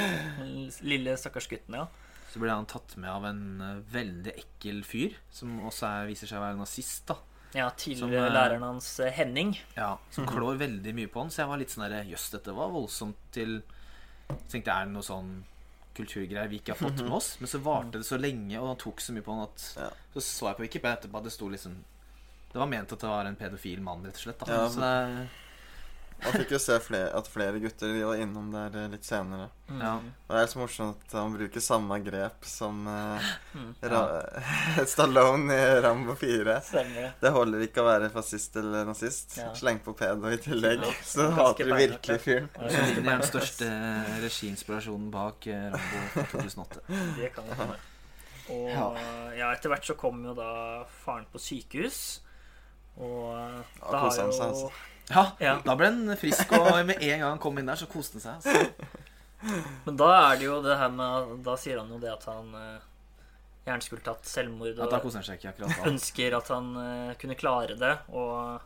Lille stakkars gutten, ja. Så blir han tatt med av en øh, veldig ekkel fyr, som også er, viser seg å være nazist. da Ja, Som, Tidligere eh, læreren hans, eh, Henning. Ja, Som klår veldig mye på han. Så jeg var litt sånn der Jøss, dette var voldsomt til Så tenkte jeg, er det noe sånn kulturgreier vi ikke har fått med oss? Men så varte det så lenge, og han tok så mye på han at Ja. Så så jeg på Wikipedia etterpå at det sto liksom Det var ment at det var en pedofil mann, rett og slett. Da. Ja, så det, Man fikk jo se flere, at flere gutter var innom der eh, litt senere. Mm. Ja. Det er så morsomt at han bruker samme grep som uh, ja. Ra Stallone i Rambo 4. Stemmer det. Holder ikke å være fascist eller nazist. Ja. Sleng på pedo i tillegg, så hater du virkelig ja. fyren. Ja, det er den største regiinspirasjonen bak eh, Rambo fra 2008. det kan det være. Og ja, etter hvert så kom jo da faren på sykehus. Og Ja, da har jo altså. Ja, Ja. da ble han frisk, og med en gang han kom inn der, så koste han seg. Altså. Men da er det jo det her med Da sier han jo det at han eh, gjerne skulle tatt selvmord. Og akkurat ønsker at han eh, kunne klare det. Og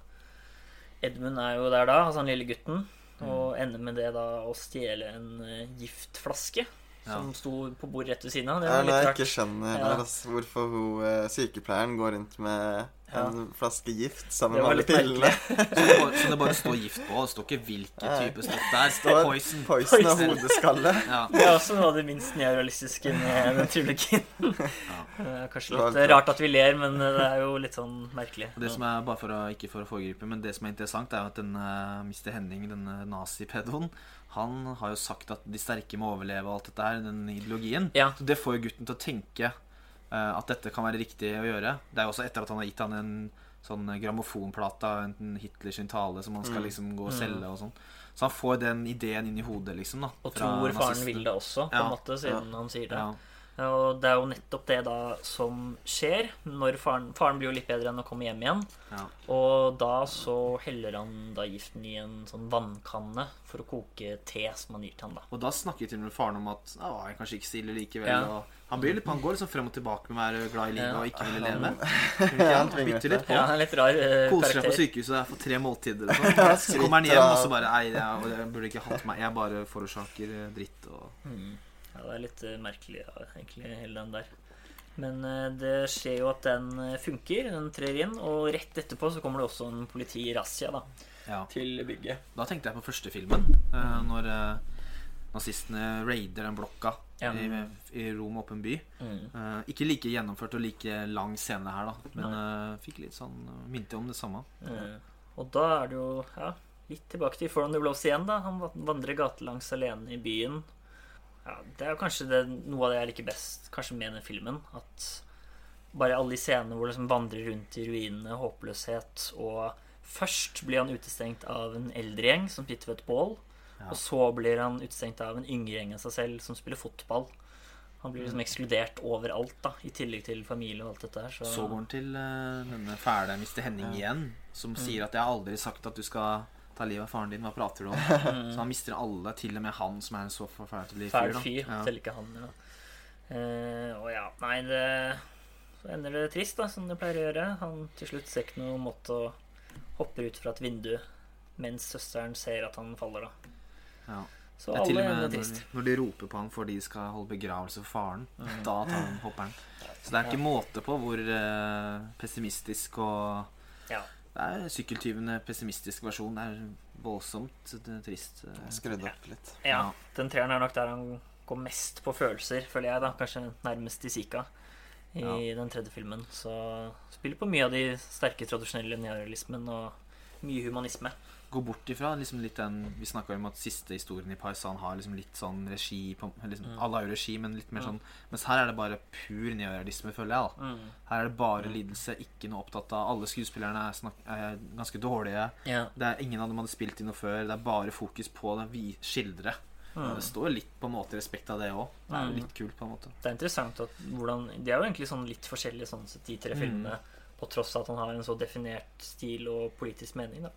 Edmund er jo der da, altså han lille gutten. Og Mm. ender med det da å stjele en eh, giftflaske. Som sto på bordet rett ved siden av. Det var ja, litt jeg rart. ikke skjønner Ja. altså, hvorfor hun, eh, sykepleieren går rundt med en flaske gift sammen med alle pillene. Så det, bare, så det bare står gift på. Det står ikke hvilken type stoff det er. står Poison. Poison og hodeskalle. Ja. Det er også noe av det minst neorealistiske med den trilogien. Kanskje litt litt rart at vi ler, men det er jo litt sånn merkelig. Det som er, bare for å, ikke for å foregripe, men det som er interessant, er at denne Mr. Henning, denne nazipedoen, han har jo sagt at de sterke må overleve og alt dette her, den ideologien. Ja. Så det får jo gutten til å tenke uh, at dette kan være riktig å gjøre. Det er jo også etter at han har gitt han en sånn grammofonplate av enten Hitler sin tale som han skal Mm. liksom gå og Mm. selge og sånn. Så han får den ideen inn i hodet, liksom. da Og tror faren vil det også, på Ja. en måte, siden han sier det. Ja. Og det er jo nettopp det da som skjer når faren Faren blir jo litt bedre enn å komme hjem igjen. Ja. Og da så heller han da giften i en sånn vannkanne for å koke te som han gir til han da. Og da snakker til og med faren om at «Å, jeg er kanskje ikke så ille likevel. Ja. Og han, blir litt, han går liksom frem og tilbake med å være glad i livet Ja. og ikke ville Han- leve. Ja, Han tvinger bytter litt på. Ja, han er litt rar uh, Koser seg på sykehuset og får tre måltider og sånn. Så kommer han hjem, og så bare Nei, jeg, jeg burde ikke hatt meg. Jeg bare forårsaker eh, dritt og Mm. Ja, det er litt eh, merkelig, ja, egentlig, hele den der. Men eh, det skjer jo at den eh, funker, den trer inn, og rett etterpå så kommer det også en politirazzia da, Ja. til bygget. Da tenkte jeg på første filmen, når nazistene raider den blokka Ja. i, i Rom åpen by. Mm. Ikke like gjennomført og like lang scene her, da, men Nei. fikk litt sånn Minte om det samme. Mm. og da er det jo ja, litt tilbake til Foran the Blows igjen. da Han vandrer gatelangs alene i byen. Ja, det er jo kanskje det, noe av det jeg liker best Kanskje med den filmen. At bare alle de scenene hvor han liksom vandrer rundt i ruinene, håpløshet og Først blir han utestengt av en eldre gjeng som sitter ved et bål. Ja. Og så blir han utestengt av en yngre gjeng av seg selv som spiller fotball. Han blir liksom ekskludert overalt, da i tillegg til familie og alt dette her. Så, Så går han til uh, denne fæle Mr. Henning igjen, som sier at 'jeg har aldri sagt at du skal ta livet av faren din'. Hva prater du om? Så han mister alle, til og med han som er en så forferdelig Fæl da. fyr. Ja. Selv ikke han. Ja. Uh, og ja, nei, det Så ender det trist, da, som det pleier å gjøre. Han til slutt ser ikke noe måte å hoppe ut fra et vindu mens søsteren ser at han faller, da. Ja. Så er alle ender når, trist. når de roper på han fordi de skal holde begravelse for faren. Mm. Da tar han hopperen. Så det er ikke måte på hvor uh, pessimistisk og Ja. Er sykkeltyvene pessimistisk versjon. Det er voldsomt det er trist. eh. Skrudd opp litt. ja. Ja. Den treeren er nok der han går mest på følelser, føler jeg, da. Kanskje nærmest i Sika i Ja. den tredje filmen. Så spiller på mye av de sterke tradisjonelle neorealismen og mye humanisme. Gå bort ifra liksom litt den Vi snakka om at siste historien i Paisan har liksom litt sånn regi på, liksom, Mm. Alle har jo regi, men litt mer Mm. sånn Mens her er det bare pur neorealisme, føler jeg. da Mm. Her er det bare lidelse, ikke noe opptatt av Alle skuespillerne er, snak, er ganske dårlige. Yeah. Det er Ingen av dem hadde spilt inn noe før. Det er bare fokus på det vi skildre. Mm. Det står litt på en måte respekt av det òg. Det er Mm. litt kult, på en måte. Det er interessant at hvordan De er jo egentlig sånn litt forskjellige sånn sett, de tre Mm. filmene, på tross av at han har en så definert stil og politisk mening, da.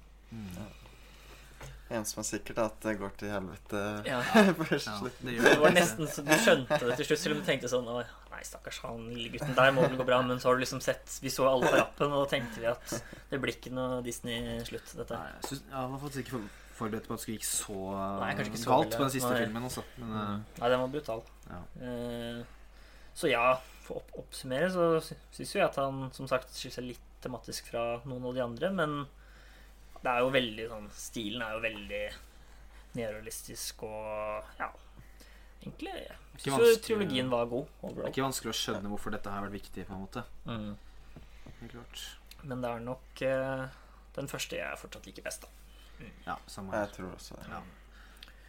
En som er sikkert, er at det går til helvete Ja. Ja, det Det var nesten så du skjønte det til slutt, selv om du tenkte sånn Å, nei, stakkars han lille gutten der må vel gå bra. Men så har du liksom sett Vi så alle på rappen, og da tenkte vi at det blir ikke noe Disney-slutt, dette. Nei, jeg, synes, jeg var faktisk ikke forberedt på at det skulle gikk så, Nei, kanskje ikke så galt på den siste Nei. filmen. Også. Men eh, Nei, den var brutal. ja. Eh, Så ja, for å opp oppsummere så syns jo jeg at han som sagt skiller seg litt tematisk fra noen av de andre, men det er jo veldig sånn Stilen er jo veldig neorealistisk og ja Egentlig jeg Ikke syns jo trilogien var god Det er ikke vanskelig å skjønne hvorfor dette har vært viktig. på en måte Mm. Helt klart. Men det er nok eh, den første jeg fortsatt liker best, da. Ja, samme her. Jeg tror også det. Ja.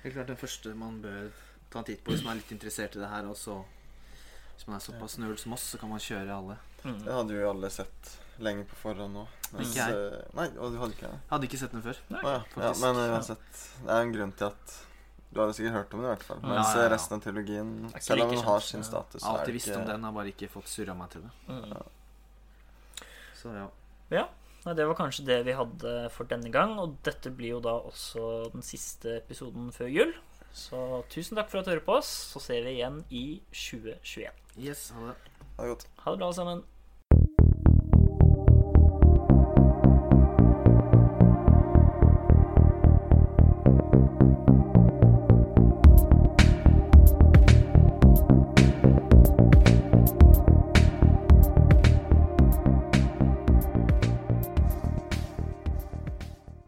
Helt klart den første man bør ta en titt på hvis man er litt interessert i det her. Og så, hvis man er såpass nerd som oss, så kan man kjøre alle. Mm. Det hadde jo alle sett lenge på forhånd nå. Ikke jeg. eh, Nei, og du hadde ikke det? Jeg hadde ikke sett den før. Å ja. ja. faktisk. Men eh, uansett, det er en grunn til at du hadde sikkert hørt om den i hvert fall. Ja, Mens ja, ja. resten av trilogien, er selv om den har sin ja. status, Jeg har alltid visst om den, har bare ikke fått surra meg til det. Mm. Så ja. Ja, nei, det var kanskje det vi hadde for denne gang. Og dette blir jo da også den siste episoden før jul. Så tusen takk for at du hører på oss. Så ser vi igjen i 2021. Yes, ha det. Ha det godt. Ha det bra, alle sammen.